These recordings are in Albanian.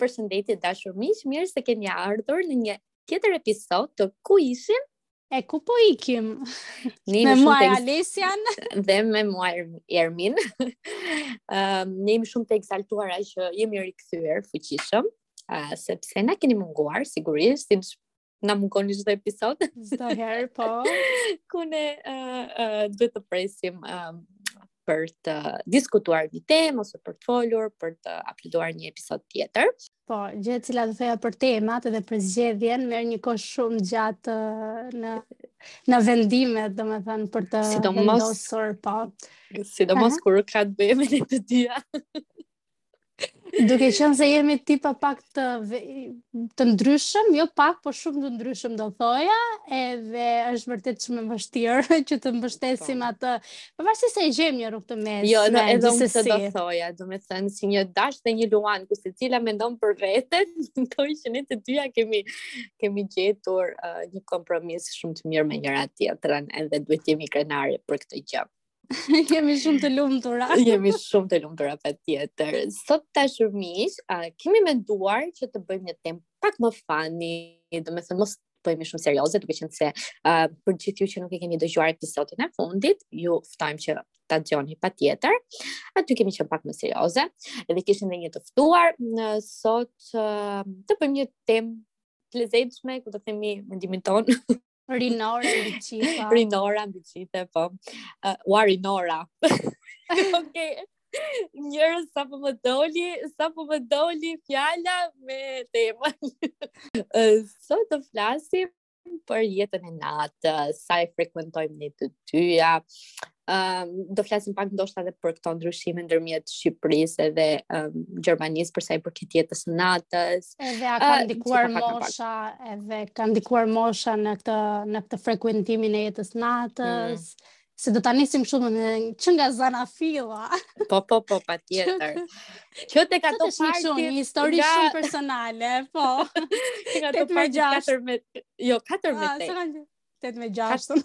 Përshëndetje të dashur miq, mirë se keni ardhur në një tjetër episod të Ku ishim? E ku po ikim? Ne me mua të... Alesian dhe me mua Ermin. Ëm ne jemi shumë të eksaltuara që jemi rikthyer fuqishëm, uh, sepse na keni munguar sigurisht, siç Na mungoni çdo episod. Çdo herë, po. Ku ne uh, uh, duhet të presim uh, për të diskutuar një temë ose për të folur, për të uploaduar një episod tjetër. Po, gjë e cila do thoya për temat dhe për zgjedhjen merr një kohë shumë të gjatë në në vendime, domethënë për të sidomos, vendosur, po. Sidomos kur ka të bëjë me të dyja. Duke qenë se jemi tipa pak të, të ndryshëm, jo pak, por shumë të ndryshëm do thoja, edhe është vërtet shumë e vështirë që të mbështesim po. atë. Pavarësisht se e gjejmë një rrugë të mesme. Jo, edhe edhe unë këtë do thoja, domethënë si një dash dhe një luan, ku secila mendon për veten, mendoj që ne të dyja kemi kemi gjetur uh, një kompromis shumë të mirë me njëra tjetrën, edhe duhet të jemi krenare për këtë gjë. Jemi shumë të lumtura. Jemi shumë të lumtura patjetër. Sot të dashur miq, uh, kemi menduar që të bëjmë një temë pak më fani, domethënë mos bëjmë shumë serioze, duke qenë se uh, për gjithë ju që nuk e keni dëgjuar episodin e fundit, ju ftojmë që ta dëgjoni patjetër. Aty kemi qenë pak më serioze, edhe kishim dhe një të ftuar, ne sot uh, do bëjmë një temë të lezetshme, ku do themi mendimin tonë, Rinora mbi çifa. Rinora mbi çife, po. Uh, ua Rinora. Okej. Okay. Njerëz sapo më doli, sapo më doli fjala me temën. uh, sot do flasim për jetën e natës, sa e frekuentojmë ne të dyja, Um, do flasim pak ndoshta edhe për këto ndryshime ndërmjet Shqipërisë dhe um, Gjermanisë për sa i përket jetës së natës. Edhe a ka ndikuar uh, mosha, edhe ka ndikuar mosha në këtë në këtë frekuentimin e jetës së natës. Mm. Se do ta nisim shumë në që nga zanafilla. Po po po patjetër. Që tek ato parti shumë një histori nga... shumë personale, po. Tek ato parti 14. Jo, 14. Ah, 8 me 6.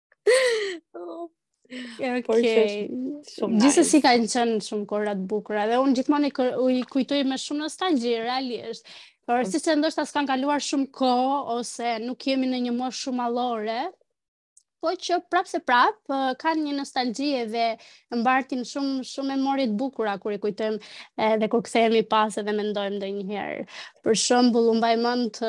Ja, okay. Por që shumë nice. Gjithsesi kanë qenë shumë kohëra të bukura dhe unë gjithmonë i, kër, i kujtoj me shumë nostalgji realisht. Por si se ndoshta s'kan kaluar shumë kohë ose nuk jemi në një moshë shumë madhore, po që prap se prap kanë një nostalgji dhe mbartin shumë shumë memorie të bukura kur i kujtojmë edhe kur kthehemi pas edhe mendojmë ndonjëherë. Për shembull, unë mbaj mend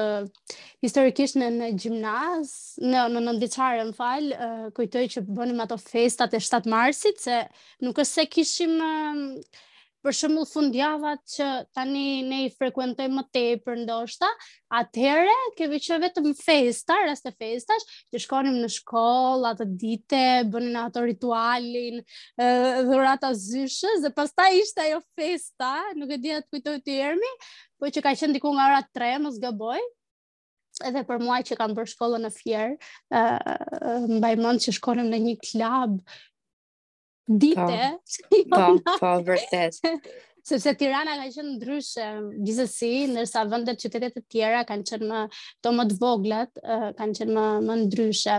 historikisht në në gjimnaz, në në nëntëvjeçare, më fal, uh, kujtoj që bënim ato festat e 7 marsit se nuk është se kishim uh, për shembull fundjavat që tani ne i frekuentojmë më tepër ndoshta, atëherë kemi qenë vetëm festa, raste festash, që shkonim në shkollë atë ditë, bënim ato ritualin, dhurata zyshës dhe pastaj ishte ajo festa, nuk e di a të kujtohet ty Ermi, Po që ka qenë diku nga ora 3, mos gaboj. Edhe për mua që kam bërë shkollën në Fier, ë uh, mbaj mend që shkonim në një klab dite. Po, po, po, po vërtet. sepse Tirana ka qenë ndryshe gjithsesi, ndërsa vendet qytetet e tjera kanë qenë më të më të voglat, kanë qenë më më ndryshe.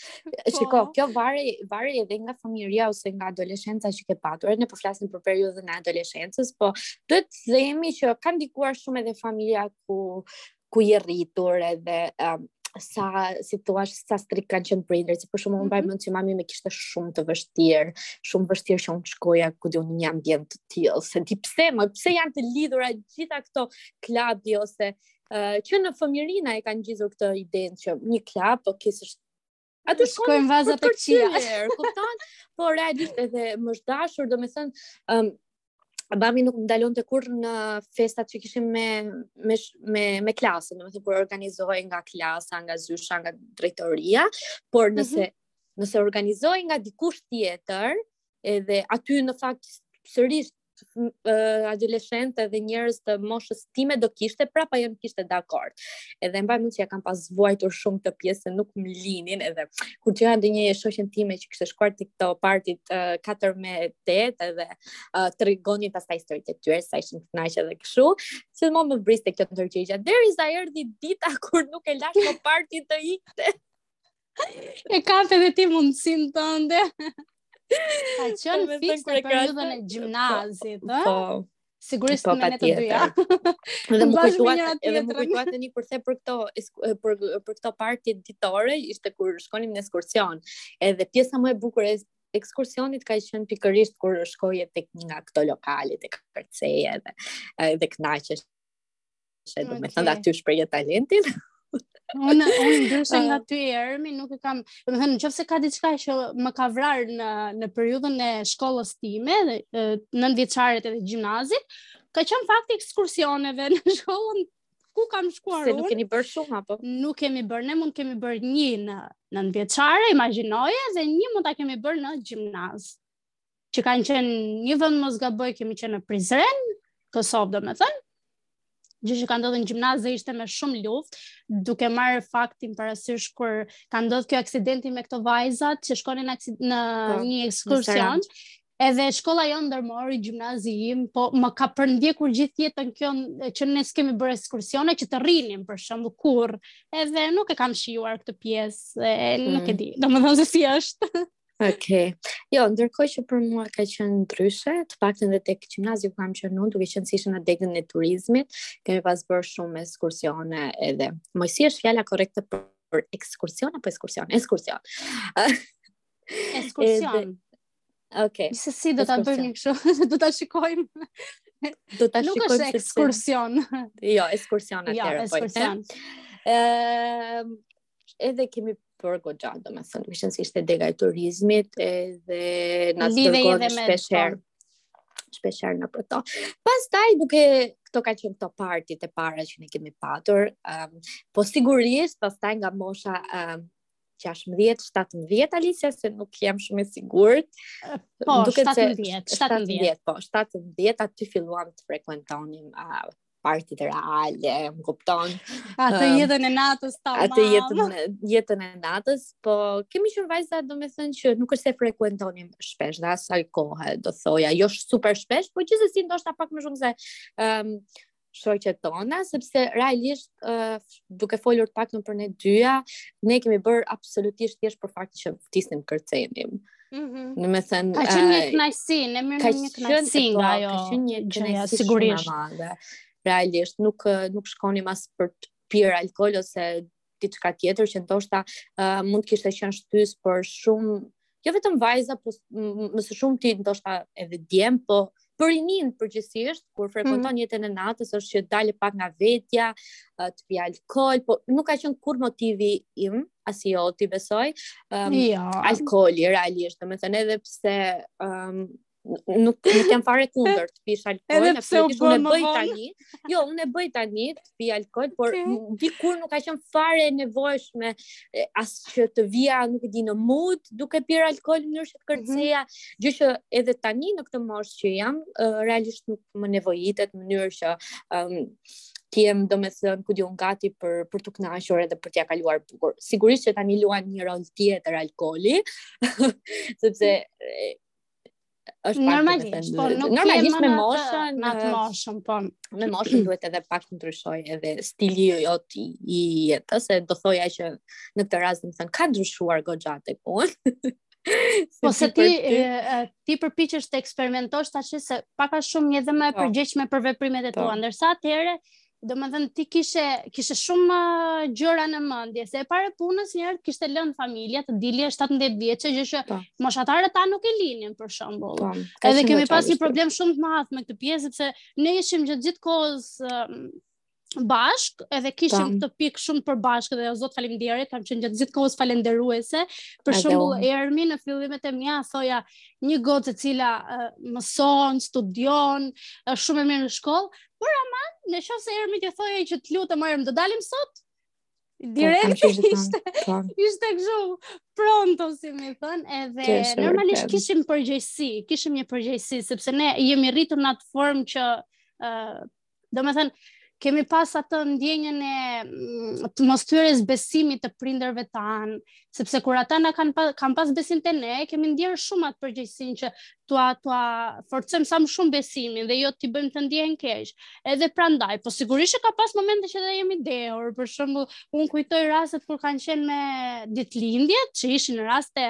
Po. Shiko, po. kjo varet varet edhe nga fëmijëria ose nga adoleshenca që ke patur. Ne po flasim për periudhën e adoleshencës, po duhet të themi që kanë ndikuar shumë edhe familja ku ku je rritur edhe um, sa si thua sa strikt kanë qenë prindërit, se për shembull mm -hmm. mbaj mhm. mend që mami ma kishte shumë të vështirë, shumë vështirë që unë të shkoja ku di unë në një ambient të tillë, s'e di pse me se janë të lidhura gjitha këto klabi ose Uh, që në fëmijëri na e kanë ngjizur këtë idenë që një klab, po kështu është Aty shkojnë vajza të këqija. Kupton? Po realisht edhe më është dashur, domethënë, ëm um, mami nuk më ndalonte kurrë në festat që kishim me, me, me, me klasën, domethënë kur organizohej nga klasa, nga zysha, nga drejtoria, por mhm. nëse, mm -hmm. nëse organizohej nga dikush tjetër, edhe aty në fakt sërisht uh, adoleshentë dhe njerëz të moshës time do kishte prapë ajo nuk ishte dakord. Edhe mbaj mend që e kam pas vuajtur shumë këtë pjesën, nuk më linin edhe kur shihja ndonjë shoqen time që kishte shkuar te këto partit uh, 4 me 8 edhe uh, tregonin pastaj historitë e tyre, sa ishin kënaqur edhe kështu, si më më vriste kjo ndërgjegjja, derisa erdi dita kur nuk e lashë një parti të ikte. e kape dhe ti mundësinë tënde. Ka qenë po, fiks në periudhën e gjimnazit, po, po. Sigurisht po, me ne të dyja. Dhe m'u kujtua, edhe m'u kujtua tani për këtë për këto për për këto parti ditore ishte kur shkonim në ekskursion. Edhe pjesa më e bukur e ekskursionit ka qenë pikërisht kur shkoje tek një nga këto lokale dhe kërceje dhe dhe kënaqeshe Që domethënë aty shprehje talentin. Unë unë ndryshe nga ty Ermi, nuk e kam, domethënë në qoftë se ka diçka që më ka vrarë në në periudhën e shkollës time, nëntëvjeçares edhe gjimnazit, ka qenë fakti i ekskursioneve në shkollën ku kam shkuar unë. Se nuk keni bërë shumë apo? Nuk kemi bërë, ne mund të kemi bërë një në nëntëvjeçare, imagjinoje, dhe një mund ta kemi bërë në gjimnaz. që kanë qenë një vend mos gaboj kemi qenë në Prizren, Kosovë domethënë, gjë që ka ndodhur në gjimnaz dhe ishte me shumë luftë, duke marrë faktin parasysh kur ka ndodhur kjo aksidenti me këto vajzat që shkonin në, në po, një ekskursion. Edhe shkolla jonë ndërmori, gjimnazi im, po më ka përndjekur gjithë jetën kjo që ne s'kemi bërë ekskursione që të rrinim për shembull kurrë, edhe nuk e kam shijuar këtë pjesë, e, mm. nuk e mm. di, domethënë se si është. Ok. Jo, ndërkohë që për mua ka qenë ndryshe, të paktën edhe tek gjimnazi ku kam qenë unë, duke qenë se isha në degën e turizmit, kemi pas bërë shumë ekskursione edhe. Moj si është fjala korrekte për, për ekskursion apo ekskursion? Ekskursion. Ekskursion. Ok. Se si do ta bëjmë kështu? do ta shikojmë. do ta shikojmë. Nuk është ekskursion. jo, ekskursion atëherë. Jo, po, ekskursion. Ëh, edhe kemi bërë goxha, domethënë, meqenëse ishte dega e turizmit, edhe na dërgonin shpeshherë, shpeshherë nëpër to. Pastaj, ke këto kanë qenë këto partit e para që ne kemi patur, um, po sigurisht, pastaj nga mosha um, 16, 17, Alicia, se nuk jam shumë e sigurt. Po, 17, 17, 17, po, 17, aty filluam të frekuentonim uh, partit reale, më kupton. Atë um, jetën e natës tamam. Atë jetën, jetën e natës, po kemi qenë vajza, domethënë që nuk është se frekuentonim shpesh, dhe asaj kohe, do thoja, jo super shpesh, po gjithsesi ndoshta pak më shumë se um, shoqet tona, sepse realisht uh, duke folur pak për ne dyja, ne e kemi bërë absolutisht thjesht për faktin që vdisnim të kërcenim. Mhm. Domethënë... Ka qenë një kënaqësi, e merrnim kënaqësi nga ajo. Ka qenë pra, jo, një kënaqësi shumë e madhe. Realisht, nuk, nuk shkonim as për të pirë alkool ose diçka tjetër që ndoshta uh, mund të kishte qenë shtysë për shumë jo vetëm vajza, po më së shumti ndoshta edhe djem, po për rininë përgjithësisht kur frekuenton mm. jetën e natës është që të dalë pak nga vetja, të pijë alkool, po nuk ka qenë kurrë motivi im as i yti besoj. Um, jo. Alkooli realisht, domethënë edhe pse um, nuk nuk jam fare kundër të pish alkool, edhe pse unë e bëj tani. Jo, unë e bëj tani, pi alkool, por dikur nuk ka qenë fare e nevojshme as që të vija, nuk e di, në mood duke pirë alkool në mënyrë që të kërceja, mm -hmm. gjë që edhe tani në këtë moshë që jam, uh, realisht nuk më nevojitet në mënyrë që um, të jem domethënë ku di unë gati për, për t'u kënaqur edhe për t'ia kaluar bukur. Sigurisht që tani luan një rol tjetër alkooli, sepse është pak normalisht, po nuk normalisht me moshën, me atë moshën, po. Me moshën duhet edhe pak të ndryshojë edhe stili jo yt i, i jetës, se do thoja që në këtë rast domethënë ka ndryshuar goxha tek unë. po se ti e, ti përpiqesh të eksperimentosh tash se pak a shumë je dhe më e po. përgjegjshme për veprimet e tua, po. ndërsa atëherë domethënë ti kishe, kishe shumë uh, gjëra në mendje, se e para punës njëherë të kishte lënë familja të dilje 17 vjeçe, gjë që po. moshatarët e tua nuk i linin për shembull po, Edhe kemi pas një problem shumë të madh me këtë pjesë, sepse ne ishim gjatë gjithë kohës um, bashkë, edhe kishim po. këtë pikë shumë përbashkët dhe o zot faleminderit, kam qenë gjatë gjithë kohës falënderuese, për shembull Ermi në fillimet e mia, thoja një gocë e cila uh, mëson, studion, uh, shumë e mirë në shkollë, Por ama, në qoftë se Ermi të thoje që të lutem a do dalim sot, Direkt po, ishte, po. ishte kështu pronto si me thënë, edhe normalisht kishim përgjegjësi, kishim një përgjegjësi sepse ne jemi rritur në atë formë që ë uh, domethën kemi pas atë ndjenjën e mm, të mos thyerjes besimit të prindërve tanë, sepse kur ata na kanë pas, kanë pas besim te ne, kemi ndjerë shumë atë përgjegjësinë që t'ua t'ua forcojmë sa më shumë besimin dhe jo t'i bëjmë të ndjehen keq. Edhe prandaj, po sigurisht që ka pas momente që dhe jemi dehur, për shembull, unë kujtoj rastet kur kanë qenë me ditëlindjet, që ishin raste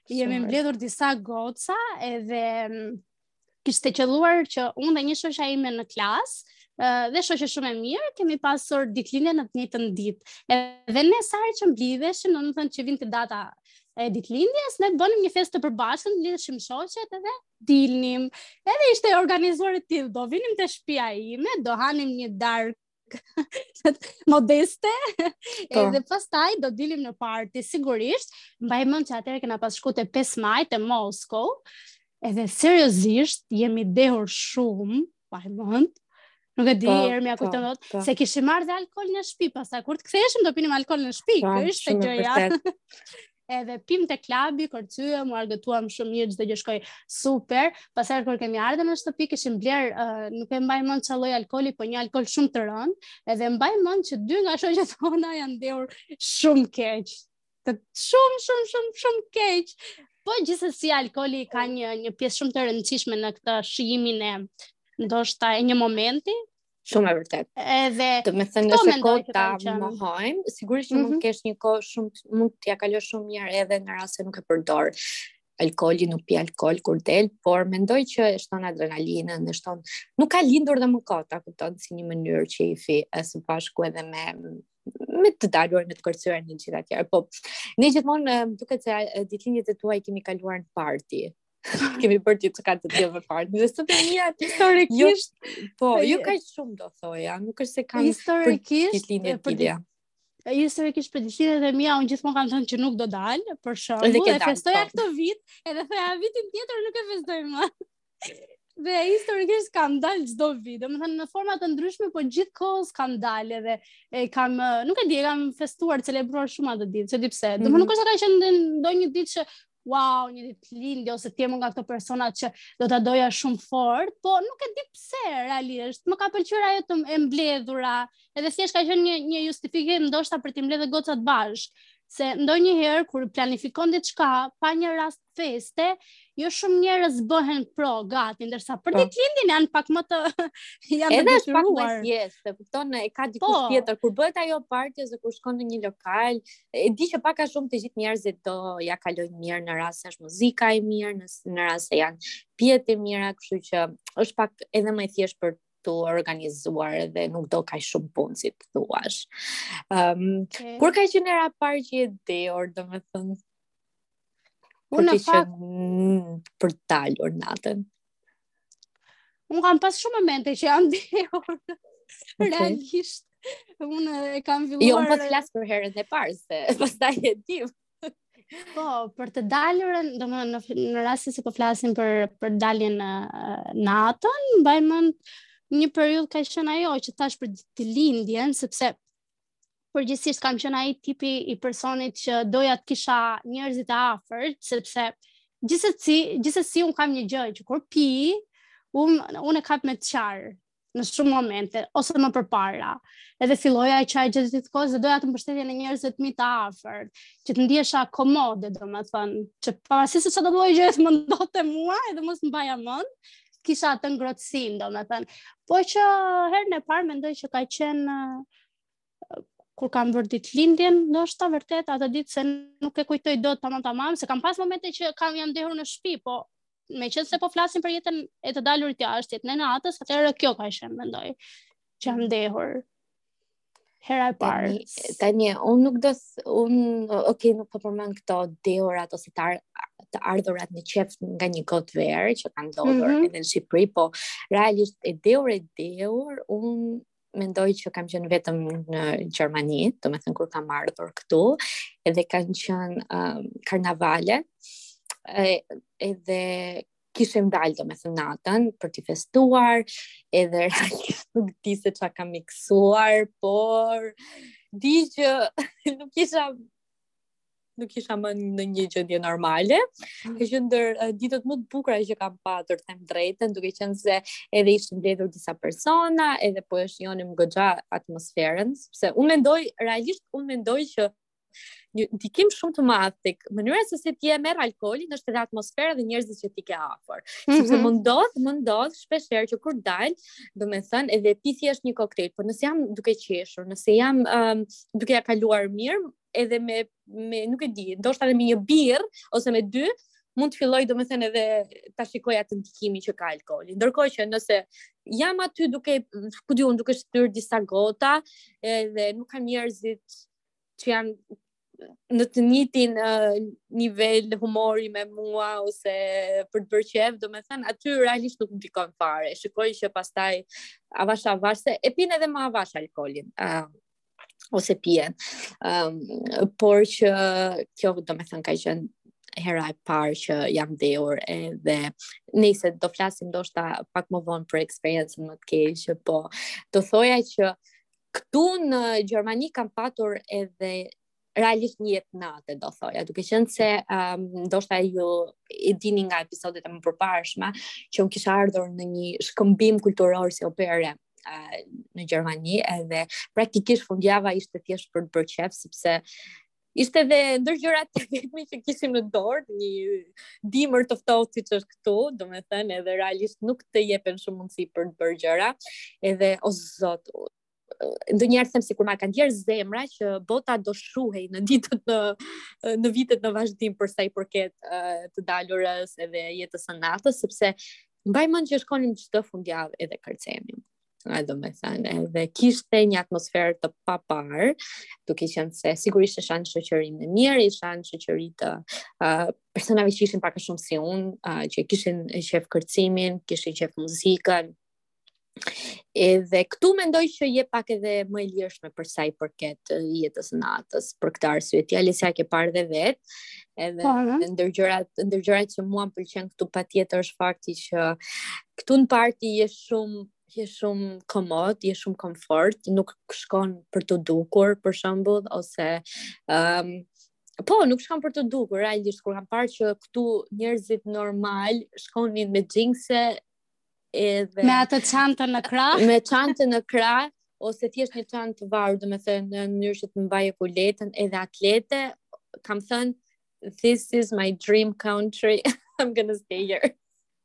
Jemi mbledhur disa goca edhe mm, kishte qëlluar që unë dhe një shoqja ime në klasë, dhe shoqe shumë e mirë, kemi pasur ditëlindjen në të njëjtën ditë. Edhe ne sa herë që mblidheshim, domethënë që vinte data e ditëlindjes, ne bënim një festë të përbashkët, mblidheshim shoqet edhe dilnim. Edhe ishte organizuar e tillë, do vinim te shtëpia ime, do hanim një darkë modeste po. edhe pastaj do dilim në parti sigurisht mbaj mend që atëherë kena pas shku te 5 Maji te Moskow edhe seriozisht jemi dehur shumë mbaj mend Nuk e di, po, erë me akutë të po, se kishim marrë dhe alkool në shpi, pastaj kur të ktheheshim, do pinim alkool në shpi, kjo ishte gjëja. edhe pimë te klabi, kërcyem, u argëtuam shumë mirë, çdo gjë shkoi super, pastaj kur kemi ardhur në shtëpi, kishim blerë, uh, nuk e mbaj mend ça lloj alkooli, po një alkool shumë të rëndë, edhe mbaj mend që dy nga shoqet tona janë dehur shumë keq, të shumë, shumë, shumë, shumë keq, po gjithsesi alkooli ka një, një pjesë shumë të rëndësishme në këtë shijimin e ndoshta e një momenti, Shumë e vërtetë. Edhe domethënë është kot ta mohojmë, sigurisht që mm -hmm. mund të mhm. kesh një kohë shumë mund t'ia kalosh shumë mirë edhe në rast se nuk e përdor. Alkooli nuk pi alkool kur del, por mendoj që e shton adrenalinën, e shton nuk ka lindur dhe më kot, a kupton si një mënyrë qejfi e së bashku edhe me me të dalur me të kërcyer me gjithë atë gjë. Po ne gjithmonë më duket se ditëlindjet e tua i kemi kaluar në parti. kemi bërë ti të ka të tillë fare. Dhe së të mija, historikisht, jo, po, ju jo kaq shumë do thoja, nuk është se kam historikisht, për ditëlindje të tilla. Historikisht për ditëlindjet e mia, unë gjithmonë kam thënë që nuk do dalë, për shembull, dhe, dhe festoja po. këtë vit, edhe thoja vitin tjetër nuk e festoj më. Dhe historikisht kam dalë çdo vit, domethënë në forma të ndryshme, por gjithkohës kam dalë edhe e kam nuk e di, kam festuar, celebruar shumë atë ditë, s'e di pse. Domethënë mm -hmm. nuk është se ka qenë ndonjë ditë që wow, një ditëlindje ose të jemi nga këto persona që do ta doja shumë fort, po nuk e di pse realisht. Më ka pëlqyer ajo e mbledhura, edhe thjesht ka qenë një një justifikim ndoshta për t'i mbledhë gocat bashkë, se ndonjëherë kur planifikon diçka pa një rast feste, jo shumë njerëz bëhen pro gati, ndërsa për po. ditëlindjen janë pak më të janë edhe të pak më thjesht, e kupton, e ka diku po. tjetër kur bëhet ajo party ose kur shkon në një lokal, e di që pak a shumë të gjithë njerëzit do ja kalojnë mirë në rast se është muzika e mirë, në, në rast se janë pijet e mira, kështu që është pak edhe më e thjeshtë për t'u organizuar dhe nuk do kaq shumë punë si të thuash. Um, okay. Kur ka qenë hera e parë që je dehur, domethënë, Unë në fakt për të dalur natën. Unë kam pas shumë momente që janë dhehur. Okay. Realisht. Unë e kam filluar. Jo, unë po të flas për herën e parë se pastaj e dimë. Po, për të dalur, domethënë në, në rast se po flasim për për daljen në natën, mbaj mend një periudhë ka qenë ajo që thash për ditëlindjen, sepse përgjithsisht kam qenë ai tipi i personit që doja të kisha njerëzit e afërt, sepse gjithsesi, gjithsesi un kam një gjë që kur pi, un un e kap me të qarë në shumë momente ose më përpara. Edhe filloja e qaja gjithë kohës, doja të mbështetja te njerëzit e mi të afërt, që të ndihesha komode, domethënë, që pavarësisht se çfarëdo lloj gjëje të më ndodhte mua, edhe mos mbaja mend, kisha atë ngrohtësinë, domethënë. Po që herën e parë mendoj që ka qenë kur kam bërë ditëlindjen, ndoshta vërtet atë ditë se nuk e kujtoj dot tamam tamam, se kam pas momente që kam jam dehur në shpi, po meqenëse po flasim për jetën e të dalurit jashtë, jetën e natës, atërë kjo ka qenë, mendoj, që jam dehur. Hera e parë. Tani, tani unë nuk do, unë, oke, okay, nuk po përmend këto dehurat ose të, të ardhurat në qejf nga një gotë verë që kanë ndodhur mm -hmm. edhe në Shqipëri, po realisht e dehur e dehur, unë mendoj që kam qenë vetëm në Gjermani, domethënë kur kam ardhur këtu, edhe kanë qenë um, karnavale, edhe kishim dalë domethënë natën për t'i festuar, edhe realisht nuk di se ça kam miksuar, por di që nuk isha nuk isha më në një gjendje normale. Mm. Ka qenë ndër uh, ditët më të bukura që kam patur, them të drejtën, duke qenë se edhe ishin mbledhur disa persona, edhe po e shijonim goxha atmosferën, sepse unë mendoj realisht unë mendoj që një ndikim shumë të madh tek mënyra se si ti e merr alkoolin është edhe atmosfera dhe njerëzit që ti ke afër. Mm -hmm. Sepse mhm. më ndodh, më ndodh shpesh herë që kur dal, domethënë edhe pi thjesht një koktejl, por nëse jam duke qeshur, nëse jam um, duke ja kaluar mirë, edhe me me nuk e di, ndoshta edhe me një birr ose me dy, mund të filloj do me thënë edhe ta shikoj atë ndikimin që ka alkoholi. Ndërkohë që nëse jam aty duke, ku di unë, duke shtyrë disa gota, edhe nuk kam njerëzit që janë në të njëjtin uh, nivel humori me mua ose për të bërë qef, do me thënë, aty realisht nuk më ndikon fare. Shikoj që pastaj avash avash se e pin edhe më avash alkoholin. Uh, ose pijen. Um, por që kjo do me thënë ka qenë hera e parë që jam dehur edhe nëse do flasim ndoshta pak më vonë për eksperiencën më të keqe, po do thoja që këtu në Gjermani kam patur edhe realisht një jetë nate do thoja, duke qenë se um, ndoshta ju e dini nga episodet e mia më përparshme që unë kisha ardhur në një shkëmbim kulturor si au pair uh, në Gjermani edhe praktikisht fundjava ishte thjesht për të bërë qef sepse ishte edhe ndër gjërat e vetme që kishim në dorë, në një dimër të ftohtë siç është këtu, domethënë edhe realisht nuk të jepen shumë mundësi për të bërë gjëra. Edhe o zot, ndonjëherë them sikur ma ka ndjerë zemra që bota do shuhej në ditët në në vitet në vazhdim për sa i përket të dalurës edhe jetës së natës sepse mbaj mend që shkonim çdo fundjavë edhe kërcenim ai domethënë edhe kishte një atmosferë të paparë duke qenë se sigurisht isha në shoqëri të mirë isha në shoqëri të uh, personave që ishin pak a shumë si unë uh, që kishin qef kërcimin kishin qef muzikën Edhe këtu mendoj që je pak edhe më e lirshme për sa i përket jetës natës, për këtë arsye ti Alesja e ke parë dhe vet. Edhe po, ndër gjërat, ndër gjërat që mua më pëlqen këtu patjetër është fakti që këtu në parti je shumë je shumë komod, je shumë komfort, nuk shkon për t'u dukur për shembull ose ëm um, Po, nuk shkon për t'u dukur, realisht, kur kam parë që këtu njerëzit normal shkonin me xhinse Edhe... Me atë çantën në krah? Me çantën në krah, ose thjesht një çantë të varur, domethënë në mënyrë që të mbaje kuletën edhe atlete, kam thënë this is my dream country. I'm gonna stay here.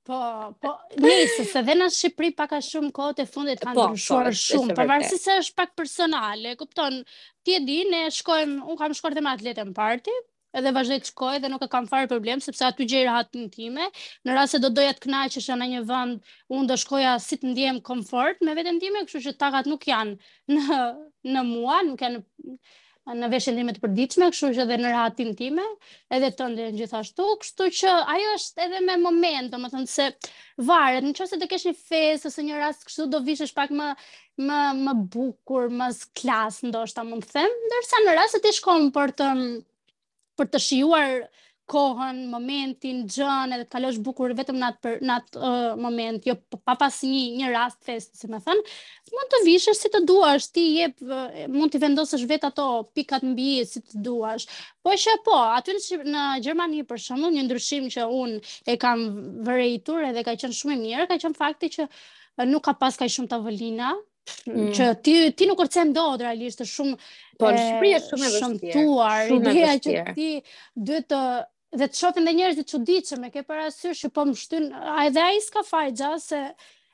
Po, po, nice, se dhe në Shqipëri pak a shumë kohët e fundit kanë po, ndryshuar po, shumë, pavarësisht se është pak personale, kupton, ti e di, ne shkojmë, unë kam shkuar dhe me atlete në parti, edhe vazhdoj të shkoj dhe nuk e kam fare problem sepse aty gjej rahatin time. Në rast se do doja të kënaqesha në një vend, unë do shkoja si të ndihem komfort me veten time, kështu që takat nuk janë në në mua, nuk janë në veshjen time të përditshme, kështu që edhe në rehatinë time, edhe të ndjen gjithashtu, kështu që ajo është edhe me moment, domethënë se varet, nëse do kesh një festë ose një rast kështu do vishesh pak më më më bukur, më klas ndoshta mund të them, ndërsa në rast se ti shkon për të për të shijuar kohën, momentin, gjën, edhe të kalosh bukur vetëm në atë në atë uh, moment, jo pa pas një një rast feste, si me thënë, mund të vishesh si të duash, ti e di mund të vendosësh vetë ato pikat mbi i si të duash. Po që po, aty në, në Gjermani për shembull, një ndryshim që unë e kam vërejtur edhe ka qenë shumë i mirë, ka qenë fakti që uh, nuk ka pas kaq shumë tavolina. Mm. Që ti ti nuk kërcen dot realisht, është shumë po në Shqipëri është shumë e vështirë. Shëmtuar ideja që ti duhet të dhe të shohin dhe njerëzit çuditshëm, e ke parasysh që po më shtyn, a edhe ai s'ka faj se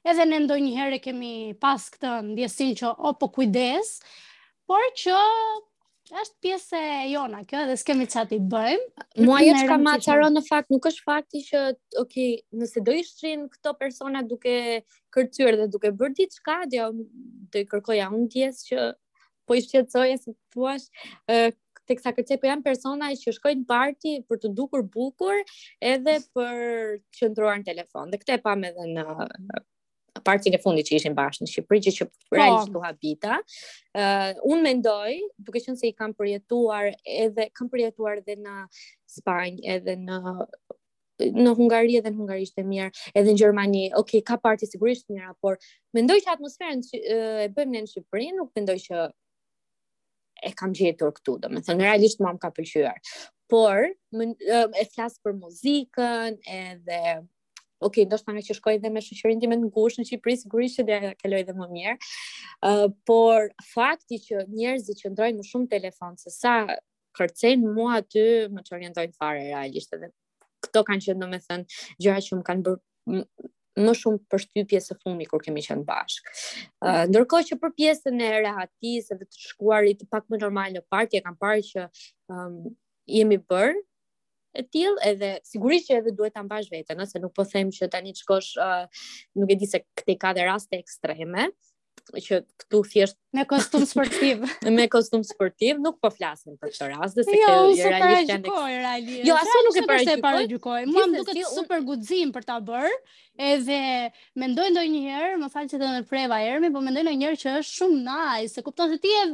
edhe ne ndonjëherë e kemi pas këtë ndjesinë që o po kujdes, por që është pjesë e jona kjo dhe s'kemi ça t'i bëjmë. Mua ajo çka më acaron në fakt nuk është fakti që ok, nëse do i shihja këto persona duke kërcyer dhe duke bërë diçka, do të kërkoja unë ndjesë që po i shqetësoj se thua ë teksa kërcej, po janë persona që shkojnë në parti për t'u dukur bukur edhe për të qëndruar në telefon. Dhe këtë e pamë edhe në partin e fundit që ishim bashkë në Shqipëri, gjë që po. realisht u habita. Ë uh, unë mendoj, duke qenë se i kam përjetuar edhe kam përjetuar edhe në Spanjë, edhe në në Hungari edhe në Hungari ishte mirë, edhe në Gjermani, ok, ka parti sigurisht të mira, por mendoj që atmosferën që e bëjmë në Shqipëri, nuk mendoj që e kam gjetur këtu, domethënë, realisht më ka pëlqyer. Por, më, e flas për muzikën edhe Ok, ndoshta ngaqë shkoj dhe me shoqërinë time të ngushtë në Shqipëri, sigurisht që do ia kaloj dhe më mirë. Uh, por fakti që njerëzit qëndrojnë më shumë në telefon, sesa kërcejnë mua aty, më çorientojnë fare realisht edhe. Këto kanë qenë, domethënë, gjëra që më kanë bërë më shumë përshtypje së fundi kur kemi qenë bashkë. Uh, ndërkohë që për pjesën e rehatisë dhe të shkuarit pak më normal në parti e kam parë që um, jemi bërë e tillë edhe sigurisht që edhe duhet ta mbash veten, nëse nuk po them që tani të shkosh uh, nuk e di se këtej ka dhe raste ekstreme, që këtu thjesht me kostum sportiv. me kostum sportiv nuk po flasim për këtë rast, se jo, kjo realisht janë. Jo, realisht. Jo, as nuk e paraqitoj. Paraqitoj. Mua më duket super guxim për ta bërë. Edhe mendoj ndonjëherë, më fal që të ndërpreva Ermi, po mendoj ndonjëherë që është shumë nice, se kupton se ti e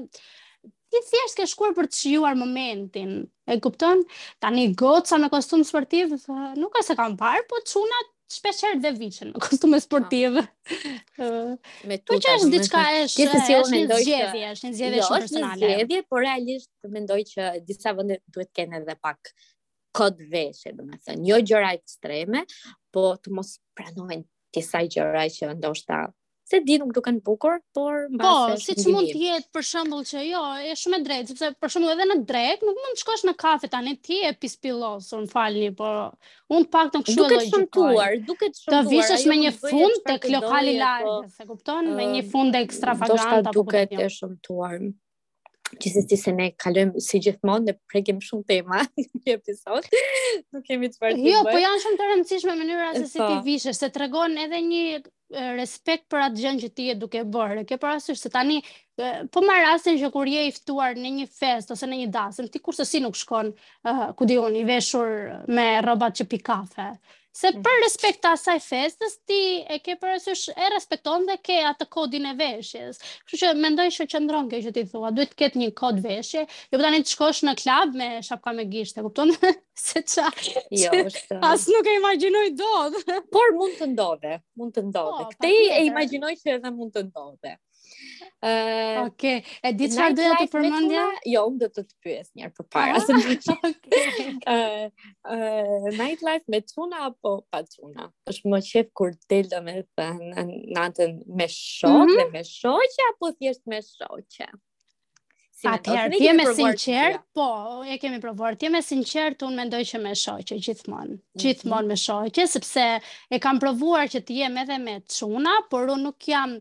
Ti thjesht ke shkuar për të shijuar momentin. E kupton? Tani goca me kostum sportiv nuk është se kam parë, po çunat shpeshherë dhe vishen në kostume sportive. Me tuta që është diçka e është një zgjedhje, është një zgjedhje jo, shumë personale. Është një zgjedhje, por realisht mendoj që disa vende duhet të kenë edhe pak kod veshje, domethënë, jo gjëra ekstreme, po të mos pranohen disa gjëra që ndoshta S'e di nuk duken bukur, por mbase po, është. Po, siç mund të jetë për shembull që jo, është shumë e drejtë, sepse për shembull edhe në drekë nuk mund të shkosh në kafe tani ti e pispillosur, më falni, po unë pak të kështu lloj. Duket shëmtuar, duket shëmtuar. Të vishesh me një fund te lokali i lagjes, po, e kupton, me një fund ekstravagant apo duket e shëmtuar. Gjithsesi se ne kalojmë si gjithmonë dhe prekim shumë tema në një episod. Nuk kemi çfarë të jo, bëjmë. Jo, po janë shumë të rëndësishme mënyra se si po. ti vishesh, se tregon edhe një respekt për atë gjënë që ti je duke bërë. Ke parasysh se tani po marr rastin që kur je i ftuar në një festë ose në një dasmë, ti kurrsesi nuk shkon, uh, ku di unë, i veshur me rrobat që pi kafe. Se mhm. për respekt të asaj festës, ti e ke parasysh e respekton dhe ke atë kodin e veshjes. Kështu që mendoj që qëndron kjo që ti thua, duhet të ketë një kod veshje. Jo tani të shkosh në klab me shapka me gisht, e kupton? Se ça. Jo, është. As nuk e imagjinoj dot. Por mund të ndodhë, mund të ndodhë. Po, Këtë e imagjinoj që edhe mund të ndodhë. Uh, ok, e di çfarë doja të përmendja? Jo, unë do të të pyes një herë përpara ah, se më thotë. Okay. Uh, nightlife me çuna apo pa çuna? Është më qejf kur del domethënë natën me shokë mm -hmm. dhe me shoqe apo thjesht me shoqe? Si Atëherë, të jemi të sinqertë, po, e kemi provuar. Të jem e sinqertë, unë mendoj që me shoqe gjithmonë. Mhm. Gjithmonë me shoqe, sepse e kam provuar që të jem edhe me çuna, por unë nuk jam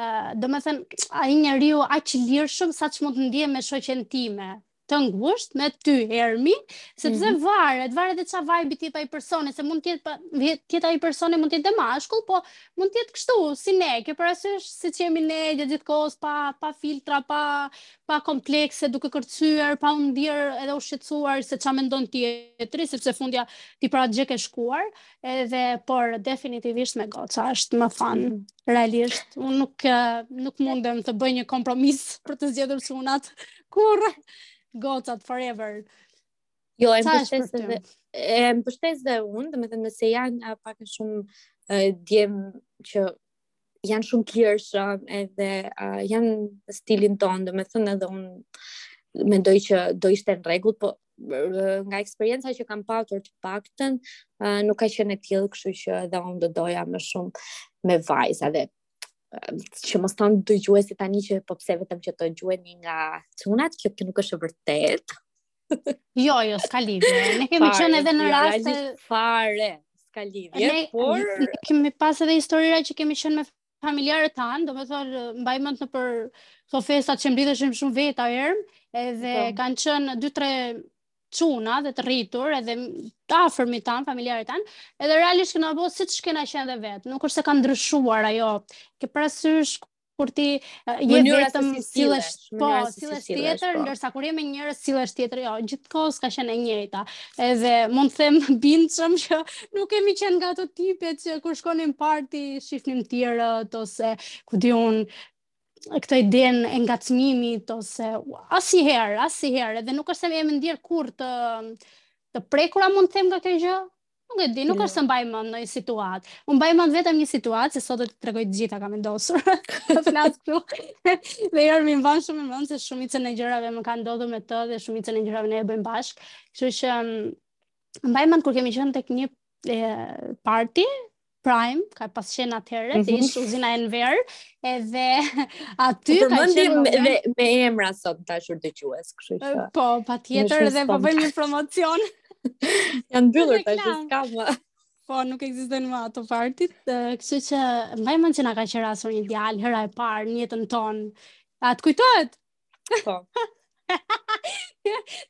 Uh, domethënë, ai njeriu aq i lirshëm saqë mund të ndihem me shoqen time të ngushtë me ty Ermi, sepse mm -hmm. varet, varet edhe ça vibe të jep ai personi, se mund të jetë patjetër ai personi mund të jetë mashkull, po mund të jetë kështu, si ne, ke parasysh siç jemi ne gjatë gjithë kohës pa, pa filtra, pa, pa komplekse, duke kërcyer, pa u ndier edhe u shqetësuar se ça mendon tjetri, sepse fundja ti për atë gjë ke shkuar, edhe por definitivisht me goca është më fan. Mhm. Realisht, unë nuk, nuk mundem të bëj një kompromis për të zgjedhur çunat. Kurrë, gocat forever. Jo, e mbështes edhe e mbështes dhe unë, domethënë nëse janë pak a shumë djem që janë shumë lirshëm edhe uh, janë në stilin tonë, domethënë edhe unë mendoj që do ishte në rregull, po nga eksperienca që kam patur të paktën, uh, nuk ka qenë e tillë, kështu që edhe unë do doja më shumë me vajza dhe që mos thonë dëgjuesit tani që po pse vetëm që të gjueni nga cunat, kjo nuk është e vërtetë. Jo, jo, s'ka lidhje. Ne kemi fare, qenë edhe në raste fare, s'ka lidhje, ne, por ne kemi pas edhe historira që kemi qenë me familjarët tanë, domethënë, mbaj mend nëpër këto festat që mblidheshim shumë veta erm, edhe Dom. Po. kanë qenë dy tre çuna dhe të rritur, edhe të afërmit tanë, familjarët tanë, edhe realisht kena bo siç kena qenë dhe vetë, nuk është se kena ndryshuar ajo, ke parasysh kur ti je vetëm sillesh po sillesh tjetër po. ndërsa kur je me njerëz sillesh tjetër jo gjithë kohës ka qenë e njëjta edhe mund të them bindshëm që nuk kemi qenë nga ato tipet që kur shkonim parti shifnim tjerët ose ku di unë këtë idenë e ngacmimit ose asnjëherë, asnjëherë, edhe nuk është se jemi ndier kurrë të prekura mund të them nga kjo gjë, Nuk e di, nuk është se mbaj mend ndonjë situatë. Unë mbaj mend vetëm një situatë, se sot do të tregoj të gjitha kam vendosur. Të flas këtu. dhe ajo m'i mban shumë mend se shumicën e gjërave më kanë ndodhur me të dhe shumicën e gjërave ne i bëjmë bashkë. Kështu që mm, mbaj mend kur kemi qenë tek një e, party Prime, ka pas qenë atëherë, mm -hmm. ish-uzina Enver, edhe aty po, ka qenë... Po përmendim dhe me emra sot të dashur dëgjues, kështu që... Po, patjetër edhe po bëjmë një promocion. Janë mbyllur të që s'ka më. Po, nuk ekzistojnë më ato partit, kështu që mbaj mend që na ka qerasur një djalë, hera e parë në jetën tonë, a të kujtohet? Po.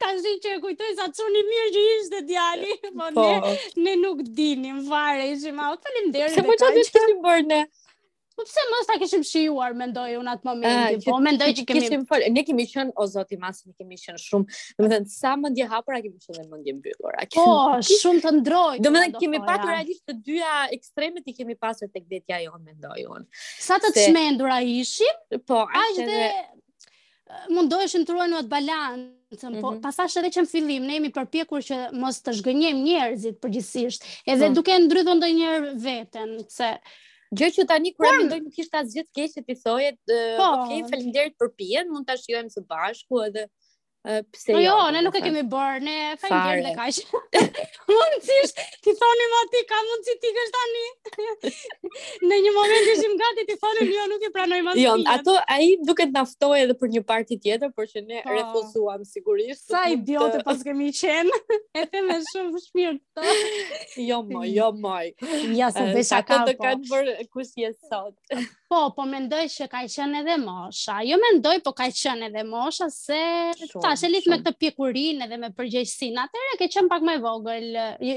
Tashi që e kujtoj sa çun i mirë që ishte djali, po, po. Ne, ne nuk dinim, fare, ishim ma, faleminderit dhe kaq. Se më që ç'të kishim bërë ne? Po pse mos ta kishim shijuar mendoj unë atë momentin, ah, po mendoj që kemi kishim fol, ne kemi qenë o zoti mas, ne kemi qenë shumë. Domethënë sa mendjehapura kemi qenë dhe mendjembyllur. Po, shumë të ndroj. Domethënë kemi patur realisht të dyja ekstremet i kemi pasur tek vetja jonë. mendoj unë. Sa të se... çmendura ishim, po, aq dhe mundoheshim të ruanim atë balancën. Mm -hmm. Po mhm. ta thashë edhe që në fillim ne jemi përpjekur që mos të zhgënjenim njerëzit përgjithsisht, edhe mm. duke ndrydhur ndonjëherë veten, se Gjë që tani kur Po... e mendoj nuk ishte asgjë e keqe që ti thoje, po, okay, faleminderit për pijen, mund ta shijojmë së bashku edhe Pse po jo, jo, ne nuk e kemi bërë, ne vajtëm gjer aty. Mund të ishte, t'i thoshim atij, ka mundësi ti kështu tani. Në një moment ishim gati, t'i thonim jo, nuk e pranojmë Jo, ato, ai duket na ftoi edhe për një parti tjetër, por që ne po. refuzuam sigurisht. Sa i bjote të... pas kemi qenë, e them me shumë shpirë të. Jo, moj, jo, moj. Jo, se bëj shaka, po. Ato të kanë bërë, kush jetë sot. Po, po mendoj që ka qenë edhe mosha. Jo mendoj, po ka qenë edhe mosha se ta shoh e lidh me këtë pjekurinë edhe me përgjegjësinë. Atëherë ke qenë pak më e vogël,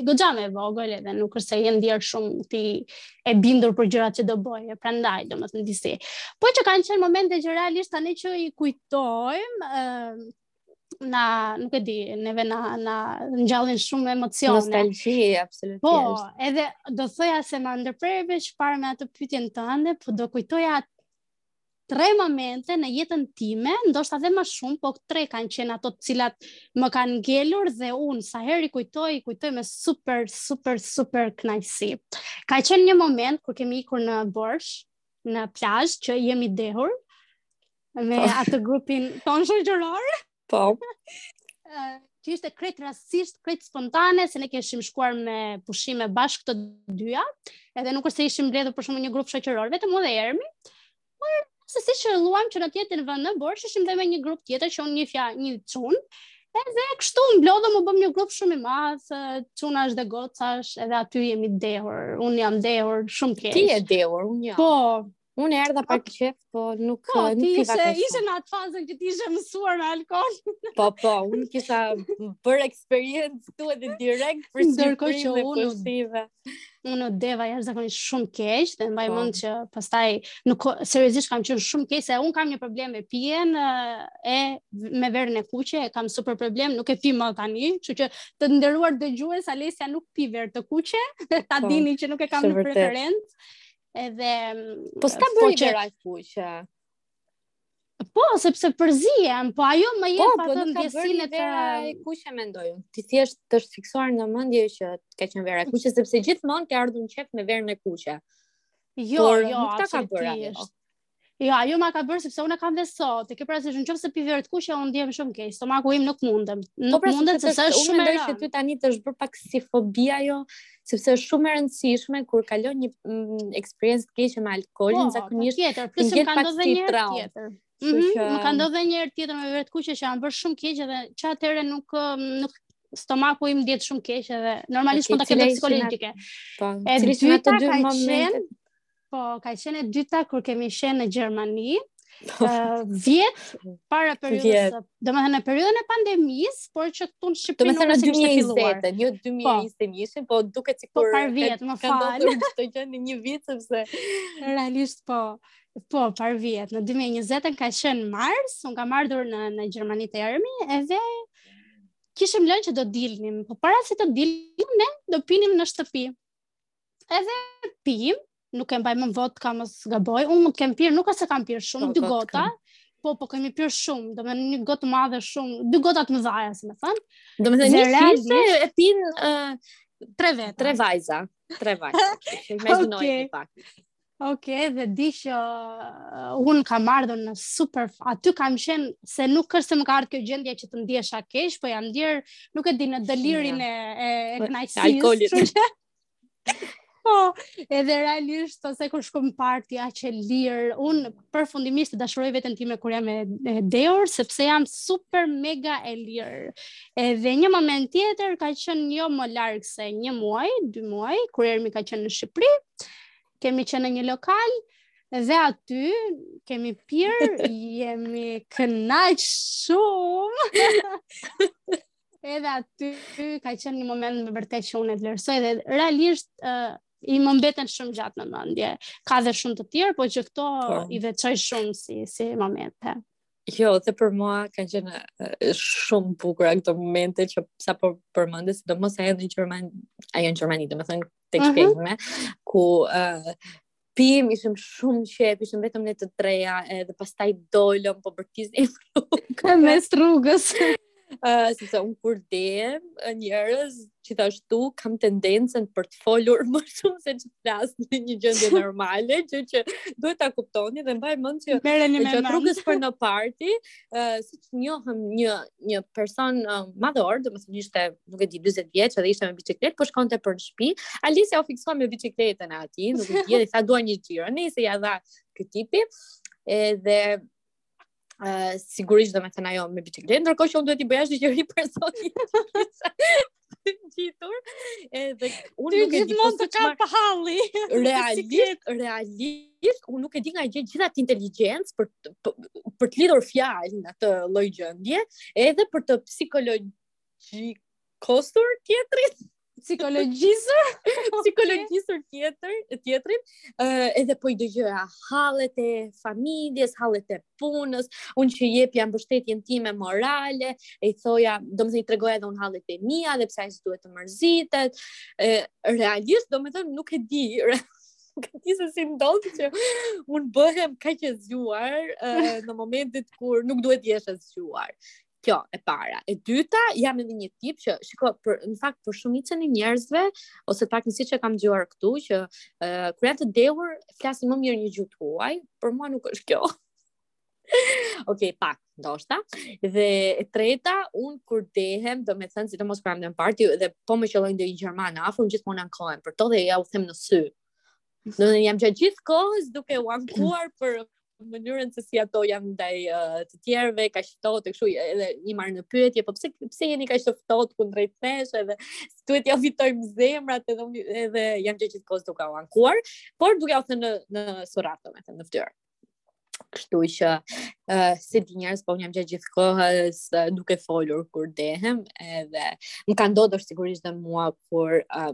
goxha më e vogël edhe nuk është se je ndier shumë ti e bindur për gjërat që do bëje. Prandaj, domethënë disi. Po që kanë qenë momente që realisht tani që i kujtojmë, ë na nuk e di, neve na na ngjallin shumë emocione. Nostalgji, absolutisht. Po, edhe do thoja se më ndërpreve që më parë me atë pyetjen tënde, po do kujtoja tre momente në jetën time, ndoshta edhe më shumë, po tre kanë qenë ato të cilat më kanë ngelur dhe unë sa herë i kujtoj, i kujtoj me super super super kënaqësi. Ka qenë një moment kur kemi ikur në Borsh, në plazh që jemi dehur, me po. atë grupin tonë shoqëror. Po. që ishte krejt rastisht, krejt spontane, se ne kishim shkuar me pushime bashkë të dyja, edhe nuk është se ishim mbledhur për shumë një grup shoqëror, vetëm unë dhe Ermi, por se si qëlluam që në të njëjtin vend në Borsh që ishim dhe me një grup tjetër që unë njihja një çun, edhe kështu u mblodhëm u bëmë një grup shumë i madh, çunash dhe gocash, edhe aty jemi dehur, unë jam dehur, shumë keq. Ti je dehur, unë jam. Po, Unë erdha pak në qejf, po nuk po, nuk ti ishe, ishe në atë fazën që ti ishe mësuar me alkool. Po, po, unë kisha bërë eksperiencë tu edhe direkt për ndërkohë që unë posive. Unë dola jashtë zakonisht shumë keq dhe mbaj po. mend që pastaj nuk seriozisht kam qenë shumë keq se unë kam një problem me pijen e me verën e kuqe, e kam super problem, nuk e pi më tani, kështu që të nderuar dëgjues Alesia nuk pi verë të kuqe, ta po, dini që nuk e kam në preferencë. Edhe po s'ta bëri po vera e kuqe. Po, sepse përzihem, po ajo më jep po, po atë ndjesinë vera e kuqe mendoj. Ti thjesht të është fiksuar në mendje që ka qenë vera e kuqe sepse gjithmonë ke ardhur në qejf me verën e kuqe. Jo, Por, jo, nuk ta ka bërë ajo. Jo, ajo ma ka bërë sepse unë kam dhe sot. Ke parasysh në qoftë se pi verë të kuqe unë ndihem shumë keq. Stomaku im nuk mundem. Po, nuk pra, mundem sepse është shumë e rëndë. Që ty tani të është bërë pak si fobia jo, sepse është shumë e rëndësishme kur kalon një mm, eksperiencë të keqe me alkoolin, po, zakonisht tjetër, plus më ka ndodhur një herë tjetër. Mm -hmm, më ka ndodhur një herë tjetër me verë të kuqe që jam bërë shumë keq edhe që atëherë nuk mm, nuk stomaku im ndihet shumë keq edhe normalisht mund ta kem psikologjike. Po, edhe dy të kanë qenë Po, ka qenë e dyta kur kemi qenë në Gjermani. Uh, vjet para periudhës, domethënë në periudhën e pandemisë, por që këtu në Shqipëri nuk është se kishte filluar. Në 2020, jo 2021, po, ishin, po duket po, sikur po par vjet, më fal. Ka ndodhur çdo gjë në një vit sepse realisht po. Po, par vjet, në 2020 ka qenë mars, un kam ardhur në në Gjermani te Ermi, edhe kishim lënë që do dilnim, po para se të dilnim ne do pinim në shtëpi. edhe pim, nuk e mbaj mend vodka mos gaboj, unë mund të kem pirë, nuk është se kam pirë shumë, po, dy gota, po po kemi pirë shumë, domethënë një gotë të madhe shumë, dy gota të mëdhaja, si me thënë. Domethënë, një shishe e pimë uh, tre vetë. Tre vajza, tre vajza, që me zinoj okay. një pak. Ok, dhe di që uh, unë kam ardhur në super, aty kam qenë se nuk është se më ka ardhë kjo gjendje që të ndihesha keq, po jam ndier, nuk e di në delirin e, e, e po, kënaqësisë. Alkoholit. Po, edhe realisht sepse kur shkuam parti aq e lirë, un përfundimisht e dashuroj veten time, kur jam e, e dehur sepse jam super mega e lirë. Edhe një moment tjetër ka qenë jo më larg se një muaj, dy muaj kur Ermi ka qenë në Shqipëri. Kemi qenë në një lokal dhe aty kemi pirë, jemi kënaq shumë. Edhe aty ka qenë një moment me të vërtetë që unë e vlerësoj dhe realisht uh, më mbeten shumë gjatë në mendje. Ka dhe shumë të tjerë, por që këto po. i veçoj shumë si si momente. Jo, dhe për mua kanë qenë shumë bukura këto momente që sapo përmende, sidomos ajo në Gjermani, ajo në Gjermani, domethënë tek uh mhm. -huh. ku uh, Pimë, ishim shumë qejf, ishim vetëm ne të treja, edhe pastaj dolëm, po bërtisnim rrugës. E mes rrugës. Uh, si se unë kur dehem, njerëz, gjithashtu, kam tendencen për të folur më shumë se ç'flas në një gjendje normale, që që duhet ta kuptoni dhe mbaj mend që, që rrugës për në parti, uh, siç njohëm një, një person uh, madhor, domethënë ishte, nuk e di, 40 vjeç edhe ishte me bicikletë, po shkonte për në shpi, Alisa u fiksua me bicikletën e atij, nuk e di, dhe tha dua një xhiro, nejse ia dha ky tipi, edhe Uh, sigurisht domethënë ajo me bicikletë, ndërkohë që unë duhet i bëja shoqëri personit. tjetër edhe unë nuk e di po të qaj pak hallin realisht realisht unë nuk e di nga gjej gjithë atë inteligjencë për për të lidhur fjalë në atë lloj gjendje edhe për të psikologji kostur tjetrit psikologjisur, psikologjisur tjetër, tjetrin, uh, edhe po i dëgjoja hallet e familjes, hallet e punës, unë që jepja mbështetjen time morale, e i thoja, domethënë i tregoja edhe unë hallet e mia, dhe pse ai s'duhet të mërzitet, e, realisht, domethënë, nuk e di, nuk e di se si ndodh që unë bëhem kaq e zgjuar, e, në momentin kur nuk duhet të jesh e zgjuar. Kjo e para. E dyta, jam edhe një tip që shiko për në fakt për shumicën e njerëzve ose paktën siç e kam dëgjuar këtu që uh, kur janë të dehur flasin më mirë një gjuhë të huaj, për mua nuk është kjo. Okej, pak, ndoshta. Dhe e treta, un kur dehem, domethënë sidomos kur jam në parti dhe po më qëllojnë ndonjë gjerman afër, gjithmonë ankohem për to dhe jua them në sy. Jam gjatë gjithë kohës duke u ankuar për mënyrën se si ato janë ndaj uh, të tjerëve, kaq të ftohtë kështu edhe i marr në pyetje, po pse pse jeni kaq të ftohtë kundrejt nesh edhe duhet t'jua fitojmë zemrat edhe edhe jam gjatë gjithë kohës duke u ankuar, por duke ua thënë në në surrat, domethënë në fytyrë. Kështu që uh, s'e di njerëz, po unë jam gjatë gjithë kohës uh, duke folur kur dehem edhe më ka ndodhur sigurisht dhe mua kur uh,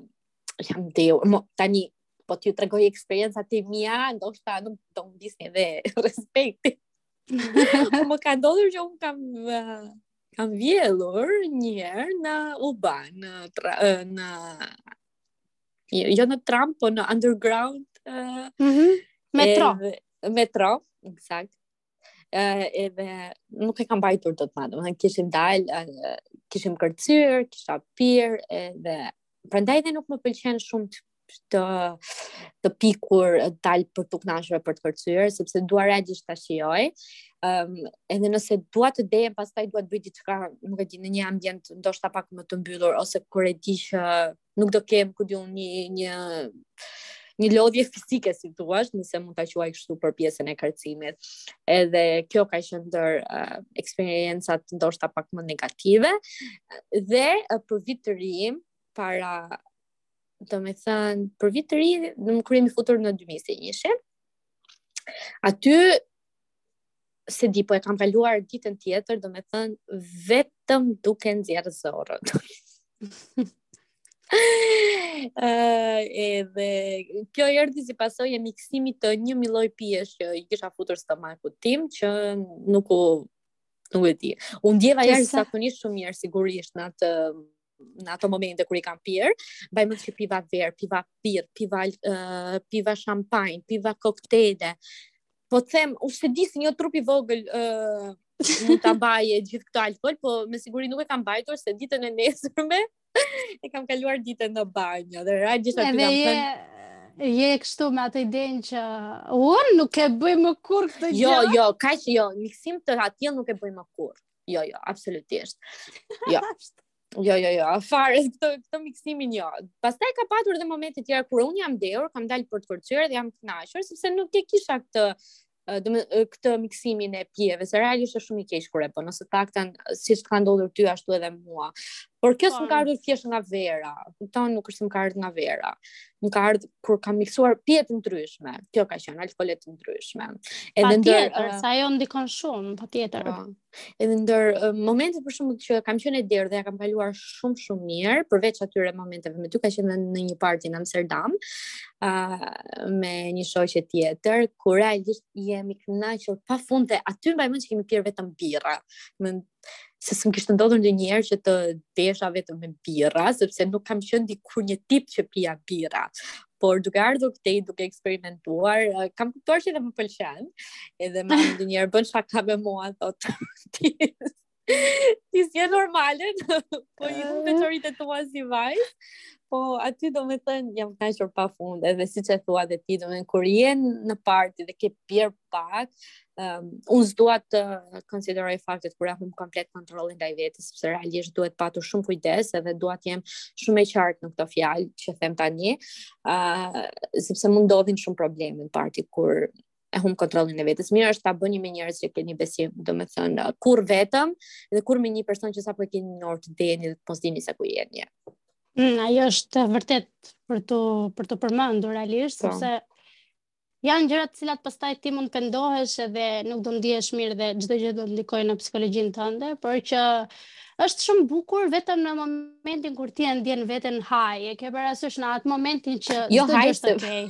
jam dehur. Mo, tani po t'ju tregoj eksperiencat e mia, ndoshta nuk do më humbisni edhe respektin. Po më ka ndodhur që un kam uh, kam vjellur një herë në U-Bahn, në tra, në jo në tram, po në underground. Uh, mm -hmm. Metro. Edhe, metro, ekzakt. Uh, edhe nuk e kam mbajtur dot më, domethënë kishim dalë, uh, kishim kërcyer, kisha pirë, edhe prandaj dhe nuk më pëlqen shumë të të të pi kur dal për t'u kënaqur për të kërcyer sepse dua realisht ta shijoj. Ëm um, edhe nëse dua të dehem pastaj dua të bëj diçka, nuk e di, në një ambient ndoshta pak më të mbyllur ose kur e di që nuk do kem ku di unë një një një lodhje fizike si të thuash, nëse mund ta quaj kështu për pjesën e kërcimit. Edhe kjo ka qenë ndër uh, eksperiencat ndoshta pak më negative dhe uh, për vit të ri para domethënë, për vit të ri, në më kur jemi futur në 2021, aty s'e di, po e kam kaluar ditën tjetër, domethënë, vetëm duke nxjerrë zorrët. uh, edhe kjo erdhi si pasojë e miksimit të një milion pijesh që i kisha futur stomakut tim që nuk u nuk e di. U ndjeva jashtëzakonisht shumë mirë sigurisht natën në ato momente kur i kam pirë, mbaj mend që piva verë, piva birrë, piva, uh, piva shampajnë, piva koktele, po them, unë s'e di se si një trup i vogël, uh, mund ta mbajë gjithë këtë alkool, po me siguri nuk e kam mbajtur se ditën e nesërme e kam kaluar ditën në banjo dhe pra gjithë aty kam thënë Je kështu me atë idenë që unë nuk e bëj më kurrë këtë jo, gjë. Jo, jo, kaq jo, miksim të atillë nuk e bëj më kurrë. Jo, jo, absolutisht. Jo. Jo, jo, jo, fare, këtë, këtë miksimin jo. Pastaj ka patur edhe momente të tjera kur unë jam dehur, kam dalë për të kërcyer dhe jam kënaqur, sepse nuk e kisha këtë domethënë këtë miksimin e pijeve, se realisht është shumë i keq kur e bën, ose tekton siç të ka ndodhur ty ashtu edhe mua. Por kjo s'më ka po. ardhur thjesht nga vera. Kupton, nuk është s'më ka ardhur nga vera. më ka ardhë kur kam miksuar pije të ndryshme. Kjo ka qenë alkoole të ndryshme. Edhe patjetër, uh, se ajo ndikon shumë, patjetër. Pa. Po. Edhe ndër uh, momentet për shembull që kam qenë e dehur dhe ia kam kaluar shumë shumë mirë, përveç atyre momenteve me ty ka qenë në një parti në Amsterdam, uh, me një shoqe tjetër, kur realisht jemi kënaqur pafund dhe aty mbaj mend që kemi pirë vetëm birra. Më se s'më kishte ndodhur ndonjëherë që të dehesha vetëm me birra, sepse nuk kam qenë dikur një tip që pija birra. Por duke ardhur këtej, duke eksperimentuar, kam kuptuar që dhe më pëlqen, edhe ndonjëherë bën shaka me mua, thotë, ti, ti s'je normale, po i shumë të qorit e tua si vajzë, po aty domethënë, jam kënaqur pafund, edhe siç e thua dhe ti, domethënë kur je në parti dhe ke pirë pak. Um, unë s'dua të konsideroj faktet kur e humb komplet kontrollin ndaj vetes, sepse realisht duhet patur shumë kujdes edhe dua të jem shumë e qartë në këto fjalë që them tani, ë uh, sepse mund të ndodhin shumë probleme në parti kur e humb kontrollin e vetes. Mirë është ta bëni me njerëz që keni besim, domethënë kurrë vetëm dhe kurrë me një person që sapo e keni njohur të deheni dhe të mos dini se ku jeni. Mm, ajo është vërtet për të për t'u përmendur realisht po. sepse Janë gjëra të cilat pastaj ti mund të pendohesh edhe nuk do ndihesh mirë dhe çdo gjë do të ndikojë në psikologjinë tënde, por që është shumë bukur vetëm në momentin kur ti e ndjen veten haj, e ke parasysh në atë momentin që jo, çdo gjë është okay.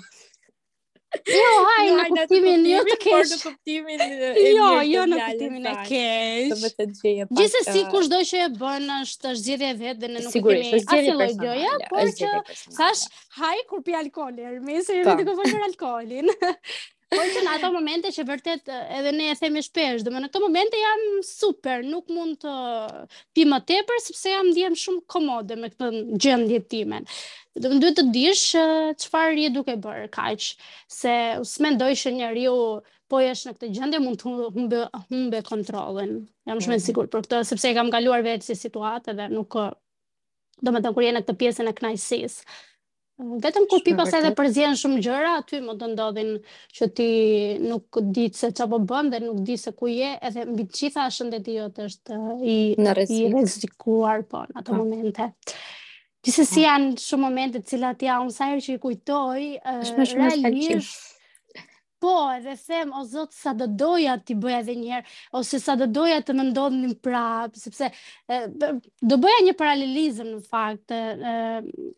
Jo, haj jo, në kuptimin jo të keq. Në kuptimin e Jo, jo në kuptimin e keq. Gjithsesi kushdo që e bën është është zgjedhje e vetë dhe ne nuk kemi asnjë gjë, por që thashë Haj kur pi alkool, Ermi, se jemi duke folur për alkoolin. Por që në ato momente që vërtet edhe ne e themi shpesh, domethënë në këtë moment jam super, nuk mund të pi më tepër, sepse jam ndihem shumë komode me këtë gjendje timen. Domethënë duhet të dish çfarë je duke bërë, kaq, se s'mendoj që njeriu po jesh në këtë gjendje, mund të humbë, humbë kontrollin. Jam shumë e mhm. sigurt për këtë, sepse e kam kaluar vetë si situatë dhe nuk Domethënë, kur je në këtë pjesën e kënaqësisë. Vetëm kur pi pastaj edhe përzien shumë gjëra, aty mund të ndodhin që ti nuk di se ça po bën dhe nuk di se ku je, edhe mbi të gjitha shëndeti jot është i, i rrezikuar, po, në ato po. momente. Gjithsesi po. janë shumë momente të cilat ja, unë sa herë që i kujtoj, uh, realisht, Po, edhe them, o zot, sa do doja t'i bëja edhe njëherë, ose sa do doja të më ndodhnin prapë, sepse e, do bëja një paralelizëm në fakt, e,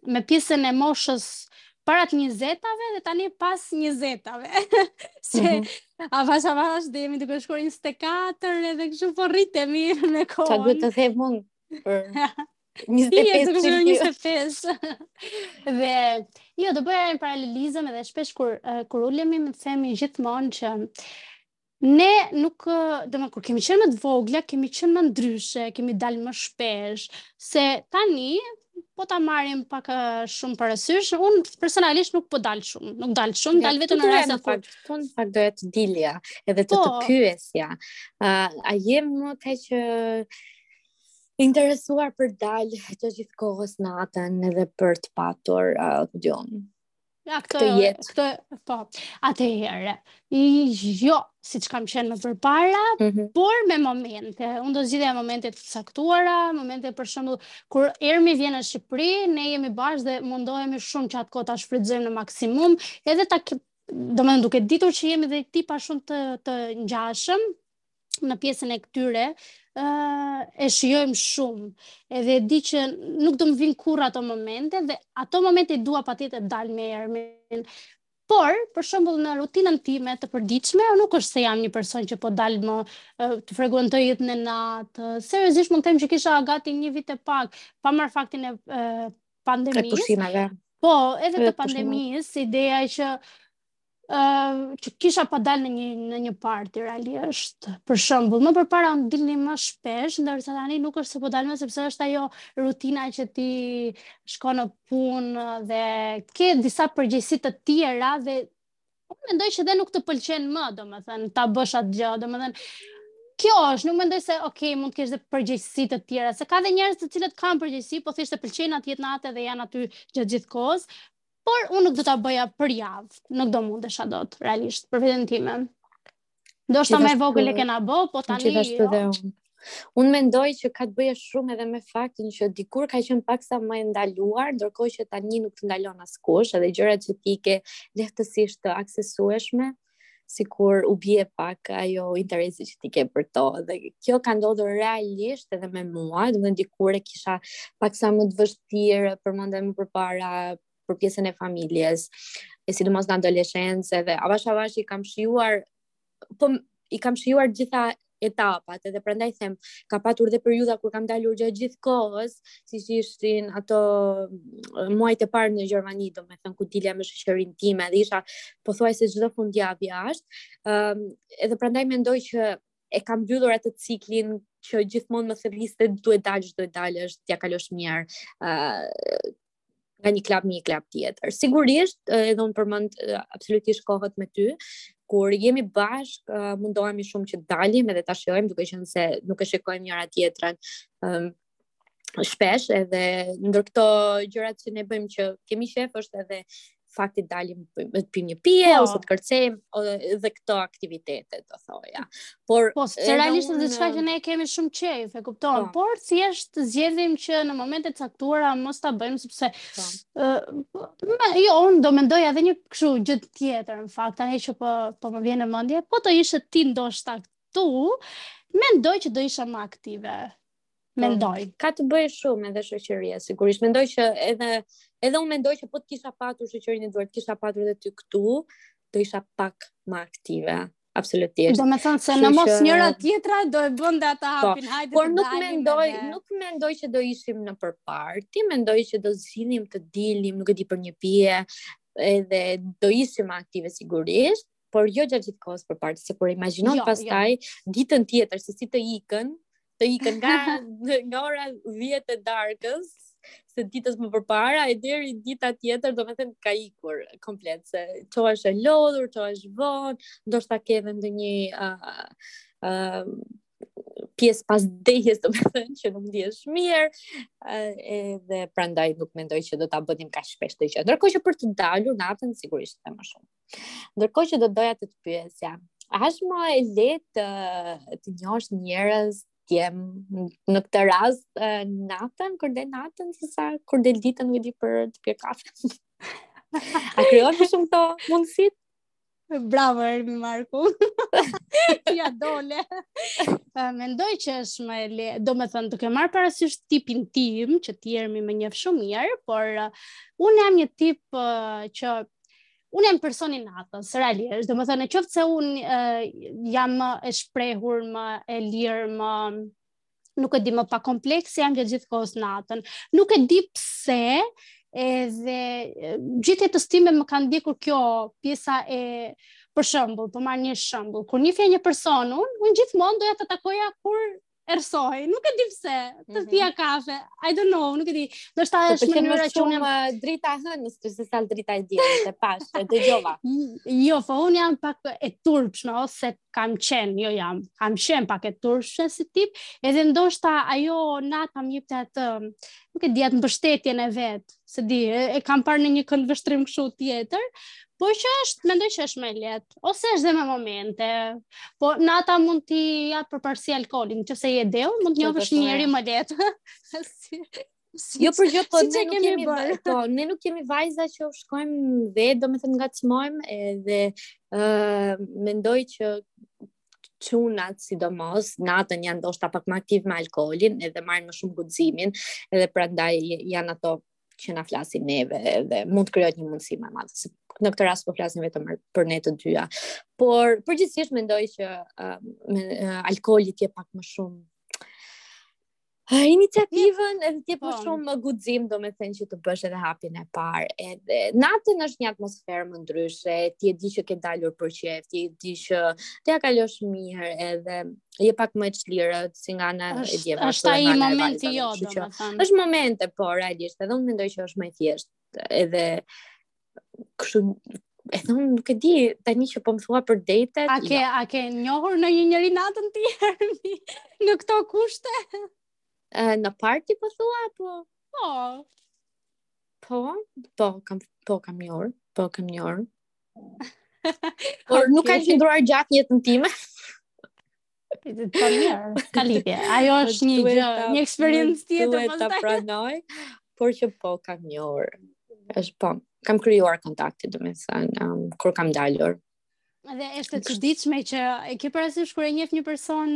me pjesën e moshës para të njëzetave dhe tani pas njëzetave. Se mm -hmm. avash avash do jemi duke shkuar 24 edhe kështu po rritemi me kohën. Sa duhet të them unë për 25 të kemi 25. dhe jo, do bëja një paralelizëm edhe shpesh kur uh, kur ulemi më themi gjithmonë që ne nuk domethënë kur kemi qenë më të vogla, kemi qenë më ndryshe, kemi dalë më shpesh se tani po ta marrim pak shumë parasysh, unë personalisht nuk po dal shumë, nuk dal shumë, dal vetëm në rreth kur fun pak do të dilja, edhe të të pyesja. A, a jem më kaq Interesuar për të dalë të gjithë kohës natën edhe për të patur uh, dion. Ja, këtë, këtë jetë. Këtë, po, atëherë. I, jo, siç kam qenë më përpara, mm -hmm. por me momente. Unë do zgjidhja momente të caktuara, momente për shembull, kur Ermi vjen në Shqipëri, ne jemi bashkë dhe mundohemi shumë që atë kohë ta shfrytëzojmë në maksimum, edhe ta, domethënë duke ditur që jemi dhe tipa shumë të, të ngjashëm, në pjesën e këtyre, uh, e shijojmë shumë, edhe e di që nuk do më vijnë kurrë ato momente, dhe ato momente i dua patjetër të dal me Ermin. Por, për shembull në rutinën time të përditshme, unë nuk është se jam një person që po dal më të frekuentoj jetën e natës. Seriozisht mund të them që kisha gati një vit e pak, pa marr faktin e, e pandemisë. Po, edhe të pandemisë, ideja është që Uh, që kisha pa dalë në një, në një parti, realisht, për shembull. Më përpara unë dilja më shpesh, ndërsa tani nuk është se po dal më, sepse është ajo rutina që ti shkon në punë dhe ke disa përgjegjësi të tjera dhe unë mendoj që dhe nuk të pëlqen më, domethënë, ta bësh atë gjë, domethënë, kjo është, nuk mendoj se ok, mund të kesh dhe përgjegjësi të tjera, se ka dhe njerëz të cilët kanë përgjegjësi, po thjesht e pëlqejnë atë jetë nate dhe janë aty gjatë gjithë kohës. Por unë nuk do ta bëja për javë, nuk do mundesha dot realisht për veten time. Ndoshta më e vogël e kena bë, po tani. Gjithashtu jo. dhe unë. Unë mendoj që ka të bëjë shumë edhe me faktin që dikur ka qenë paksa më e ndaluar, ndërkohë që tani nuk të ndalon askush, edhe gjërat që t'i ke lehtësisht të aksesueshme, sikur u bie pak ajo interesi që ti ke për to dhe kjo ka ndodhur realisht edhe me mua, domethënë dikur e kisha paksa më të vështirë përmendëm më përpara për pjesën e familjes, e sidomos në adoleshencë dhe avash avash i kam shijuar po i kam shijuar të gjitha etapat, edhe prandaj them, ka patur dhe periudha kur kam dalur gjatë gjithë kohës, siç ishin ato mm, muajt e parë në Gjermani, domethënë, ku dilja me shoqërinë time, dhe isha, pothuajse çdo fundjavë jashtë, um, edhe prandaj mendoj që e kam mbyllur atë ciklin që gjithmonë më thëriste duhet dalë, duhet dalë, duhet t'ia kalosh mirë, uh, nga një klab në një klab tjetër. Sigurisht, edhe unë përmend absolutisht kohët me ty, kur jemi bashkë, mundohemi shumë që të dalim edhe ta shijojmë, duke qenë se nuk e shikojmë njëra-tjetrën. Ëm um, shpesh edhe ndër këto gjërat që ne bëjmë që kemi qejf është edhe fakti të dalim të pimë një pije po. ose të kërcejmë dhe këto aktivitete do thoja. Por po, se realisht është diçka që ne e kemi shumë qejf, e kupton, po. por thjesht zgjedhim që në momente të caktuara mos ta bëjmë sepse po. ë jo, unë do mendoj edhe një kështu gjë tjetër në fakt, tani që po po më vjen në mendje, po të ishe ti ndoshta këtu, mendoj që do isha më aktive. Po. Mendoj, ka të bëjë shumë edhe shoqëria, sigurisht. Mendoj që edhe edhe unë mendoj që po të kisha patur shoqërinë e duhur, të kisha patur edhe ty këtu, do isha pak më aktive. Absolutisht. Domethënë se në mos njëra tjetra do e bindte atë po, hajde hajde Por nuk mendoj, dhe... nuk mendoj që do ishim ne për parti mendoj që do zgjidhnim të dilnim Nuk e di për një pije Edhe do ishim aktive sigurisht Por jo gjatë gjithë kohës për parti Se kur imaginon jo, jo. pastaj jo. Ditën tjetër se si të ikën të ikën nga nga ora 10 e darkës se ditës më përpara e deri dita tjetër domethënë ka ikur komplet se çohesh e lodhur, çohesh vonë, ndoshta ke edhe ndonjë ë uh, uh, pjesë pas dehjes domethënë që nuk ndihesh mirë uh, edhe prandaj nuk mendoj që do ta bënim kaq shpesh këtë gjë. Ndërkohë që për të dalur natën sigurisht e më shumë. Ndërkohë që do doja të të pyesja, a është më e lehtë të, të njohësh njerëz të rinj në këtë rast natën, kur del natën, se sa kur del ditën nuk e di për të pirë kafe. A krijon më shumë këto mundësitë? Bravo, Ermi Marku. Ti ia dole. Mendoj që është më e lehtë, domethënë, duke marrë parasysh tipin tim, që ti Ermi më njeh shumë mirë, por uh, unë jam një tip uh, që unë jam person i natës, realisht, domethënë, në qoftë se unë uh, jam më e shprehur, më e lirë, më nuk e di më pa kompleks, jam gjithë gjithë kohës natën. Nuk e di pse, edhe gjithë jetës time më ka ndjekur kjo pjesa e për shembull, po marr një shembull, kur njihja një person unë, unë gjithmonë doja ta takoja kur errësohej. Nuk e di pse, të mhm. pija kafe. I don't know, nuk e di. Ndoshta është mënyra që unë... Nën dritën e hënës, sesa nën dritën e diellit, të pashë, të dëgjova. Jo, po unë jam pak e turpshme ose kam qenë, jo jam. Kam qenë pak e turpshme si tip, edhe ndoshta ajo nata më jepte atë, nuk e di atë mbështetjen e vet, s'e di, e, e kam parë në një këndvështrim kështu tjetër, Po që është, mendoj që është më lehtë. ose është dhe me momente. Po nata mund t'i japë përparësi alkoolit, nëse je dehur, mund të njohësh një njeri më lehtë. si, jo për gjë, po ne nuk kemi, kemi bërë. Po, ne nuk jemi vajza që shkojmë vetë, domethënë të ngacmojmë edhe uh, mendoj që çunat sidomos natën janë ndoshta pak më aktivë me alkoolin edhe marrin më shumë guximin edhe prandaj janë ato që na flasin neve dhe mund të krijohet një mundësi më e madhe. Në këtë rast po flasim vetëm për ne të dyja. Por përgjithsisht mendoj që um, me, uh, alkooli të jep pak më shumë iniciativën edhe të jep, po, më shumë guxim domethënë që të bësh edhe hapin e parë edhe natën është një atmosferë më ndryshe ti e di që ke dalur për qejf ti e di që t'ia kalosh mirë edhe je pak më e çlirët si nga ana e djemve. Është ai momenti jo, domethënë. Është me momente, po realisht, edhe unë mendoj që është më e thjeshtë. Edhe kështu e thonë nuk e di tani që po më thua për date a ke a ke njohur ndonjë njeri natën tjetër në këto kushte në parti po thua apo po po po kam po kam njohur po kam njohur Por nuk ka qëndruar gjatë jetën time. S'ka lidhje. Ajo është një gjë, një eksperiencë tjetër pastaj. Duhet ta pranoj, por që po kam njohur. Është po, kam krijuar kontakte, domethënë, um, kur kam dalur. Dhe është e çuditshme që e ke parasysh kur e njeh një person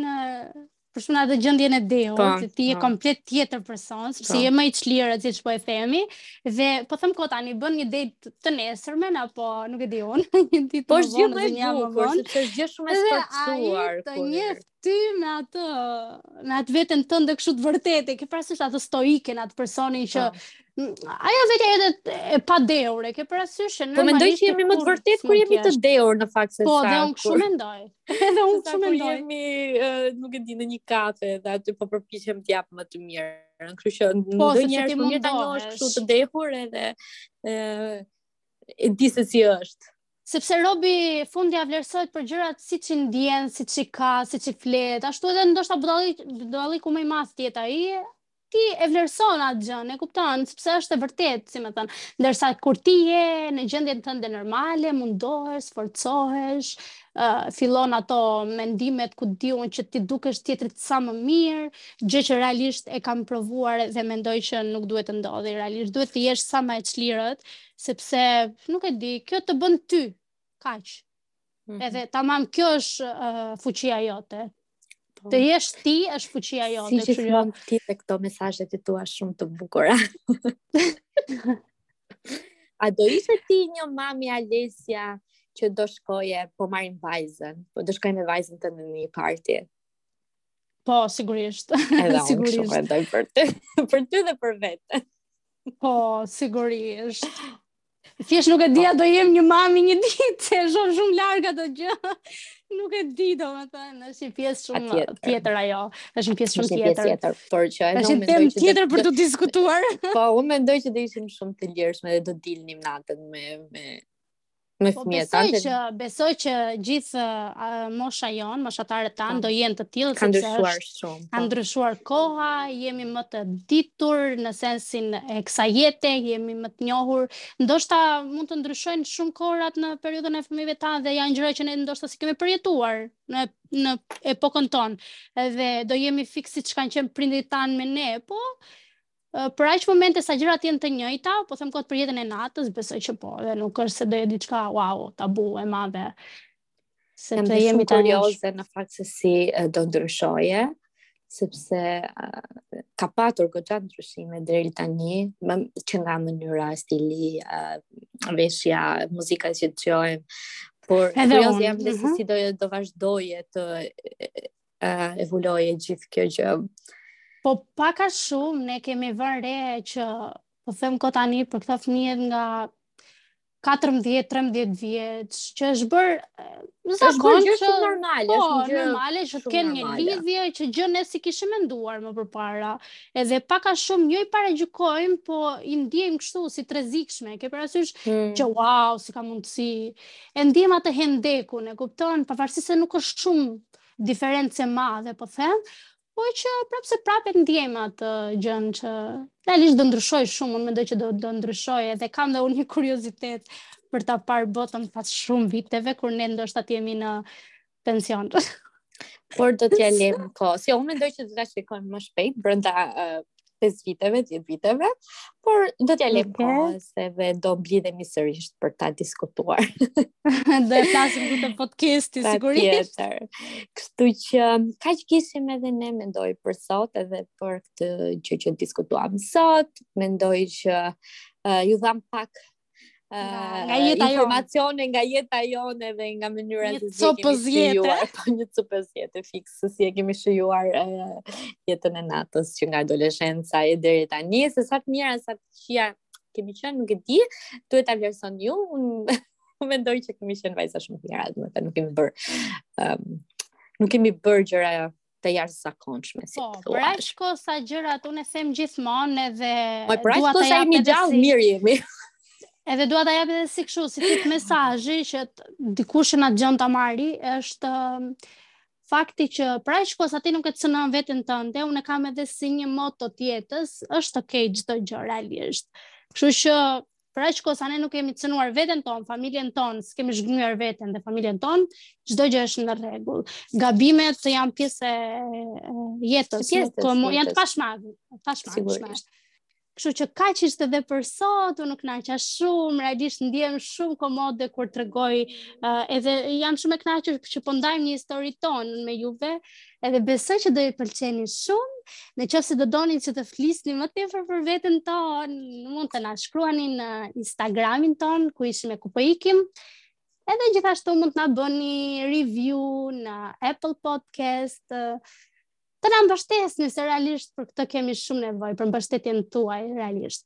Për shembull në atë gjendjen e dehur, po, që ti je, po, komplet tjetër person, sepse, po, je më i çlirët, siç po e themi, dhe po them kot, tani bën një dejt të nesërmen, apo nuk e di unë, një ditë po, më vonë, dhe një më vonë, sepse është gjithë shumë e spartësuar, të njeh ty me atë, me atë veten tënde kështu të vërtetë, ke parasysh atë stoike në atë personin që, ajo vetë edhe e padehur, e ke parasysh që në po, mendoj që jemi më të vërtetë, kur jemi të dehur në fakt sesa, po, dhe unë kështu mendoj, Edhe unë kështu mendoj. Jemi, uh, nuk e di në një kafe dhe aty po përpiqem të jap më të mirë. Kështu që po, do një herë më tani është kështu të dehur edhe ë uh, e di se si është. Sepse robi fundja vlerësohet për gjërat siç i ndjen, siç i ka, siç i flet, ashtu edhe ndoshta budallallëku më i madh t'jetë ai, ti e vlerëson atë gjë, e kupton, sepse është e vërtetë, si me thënë. Ndërsa kur ti je në gjendjen tënde normale, mundohesh, sforcohesh, uh, fillon ato mendimet ku diun që t'i dukesh tjetrit sa më mirë, gjë që realisht e kam provuar dhe mendoj që nuk duhet të ndodhi, realisht duhet të jesh sa më e çlirët, sepse nuk e di, kjo të bën ty. Kaq. Mhm. Edhe tamam kjo është uh, fuqia jote. Po. Të jesh ti është fuqia jote. Si gjithmonë ti te këto mesazhet e tua shumë të bukura. A do ishe ti një mami Alesia që do shkoje po marrim vajzën, po do shkoje me vajzën tënde në një parti? Po, sigurisht. Edhe sigurisht. Edhe unë shumë për ty, për ty dhe për veten. Po, sigurisht. Thjesht nuk e di a do jem një mami një ditë, se e shoh shumë larg atë gjë. Nuk e di domethënë, është një pjesë shumë tjetër. tjetër ajo. Është një pjesë shumë tjetër. Është një pjesë tjetër, por që ajo mendoj se është tjetër për t'u diskutuar. Po, unë mendoj që do ishim shumë të lirshme dhe do dilnim natën me me me po, fëmijët. Po besoj që besoj që gjithë uh, mosha jonë, moshatarët tanë do jenë të tillë sepse është Shumë. Ka po. ndryshuar koha, jemi më të ditur në sensin e kësaj jete, jemi më të njohur. Ndoshta mund të ndryshojnë shumë kohërat në periudhën e fëmijëve tanë dhe janë gjëra që ne ndoshta s'i kemi përjetuar në në epokën tonë. Edhe do jemi fiks siç kanë qenë prindërit tanë me ne, po për aq momente sa gjërat janë të njëjta, po them kot për jetën e natës, besoj që po, dhe nuk është se do jetë diçka wow, tabu e madhe. Seç jemi kurioze në fakt se si do ndryshojë, sepse uh, ka patur goxha ndryshime deri tani, që nga mënyra, stili, uh, veshja, muzika që dëgjojmë, por kurioze jam se mhm. si do do vazhdojë të uh, evoluojë gjithë kjo gjë. Po pak a shumë ne kemi vënë re që po them kot tani për këta fëmijët nga 14, 13 vjeç, që është bërë zakon është bërë gjë normale, po, është gjë normale që të kenë një lidhje që gjë ne s'e kishim menduar më përpara. Edhe pak a shumë jo i paragjykojmë, po i ndiejmë kështu si të rrezikshme, ke parasysh hmm. që wow, si ka mundësi. E ndiejmë atë hendekun, e kupton, pavarësisht se nuk është shumë diferencë e madhe, po them, Po prapë se prapë e ndjem atë gjën që realisht do ndryshojë shumë, unë mendoj që do do ndryshojë edhe kam dhe unë një kuriozitet për ta parë botën pas shumë viteve kur ne ndoshta të jemi në pension. Por do t'ia lëmë kohës. Jo, unë mendoj që do ta shikojmë më shpejt brenda uh, 5 viteve, 10 viteve, por do t'ia lëmë okay. kohës edhe do mblidhemi sërish për ta diskutuar. do e flasim këtu te podcasti sigurisht. Kështu që kaq kishim edhe ne mendoj për sot edhe për këtë gjë që diskutuam sot, mendoj që uh, ju dhamë pak nga jeta jonë. Informacione nga jeta jonë dhe nga mënyra se si kemi shijuar. Po, një copëz jete, fiks, se si e kemi shijuar jetën e natës që nga adoleshenca e deri tani, se sa të mira, sa të këqija kemi qenë, nuk e di, duhet ta vlerësoni ju, unë mendoj që kemi qenë vajza shumë të mira, domethënë nuk kemi bërë, nuk kemi bërë gjëra të jashtëzakonshme, si po, thua. Po, për aq kohë sa gjërat unë them gjithmonë edhe po, për aq kohë sa jemi gjallë mirë jemi. Edhe dua ta jap edhe si kështu, si tip mesazhi që dikush që na dëgjon ta marrë, është um, fakti që për aq kohë sa ti nuk e cënon veten tënde, unë e kam edhe si një moto të jetës, është okay çdo gjë realisht. Kështu që Për aq kohë sa ne nuk kemi cënuar veten tonë, familjen tonë, s'kemi zhgënjyer veten dhe familjen tonë, çdo gjë është në rregull. Gabimet të janë pjesë e jetës, pjesë të mund janë të pashmarrë, pashmarrë. Kështu që ka që ishte dhe për sot, unë kënaqa shumë, realisht ndiem shumë komode kur të regoj, uh, edhe jam shumë e kënaqur që po ndajmë një histori tonë me juve, Edhe besoj që do e pëlqeni shumë. Në qoftë se do doni që të flasim më tepër për veten tonë, mund të na shkruani në Instagramin tonë ku ishim e ku po ikim. Edhe gjithashtu mund të na bëni review në Apple Podcast. Të na mbështesni se realisht për këtë kemi shumë nevojë, për mbështetjen tuaj realisht.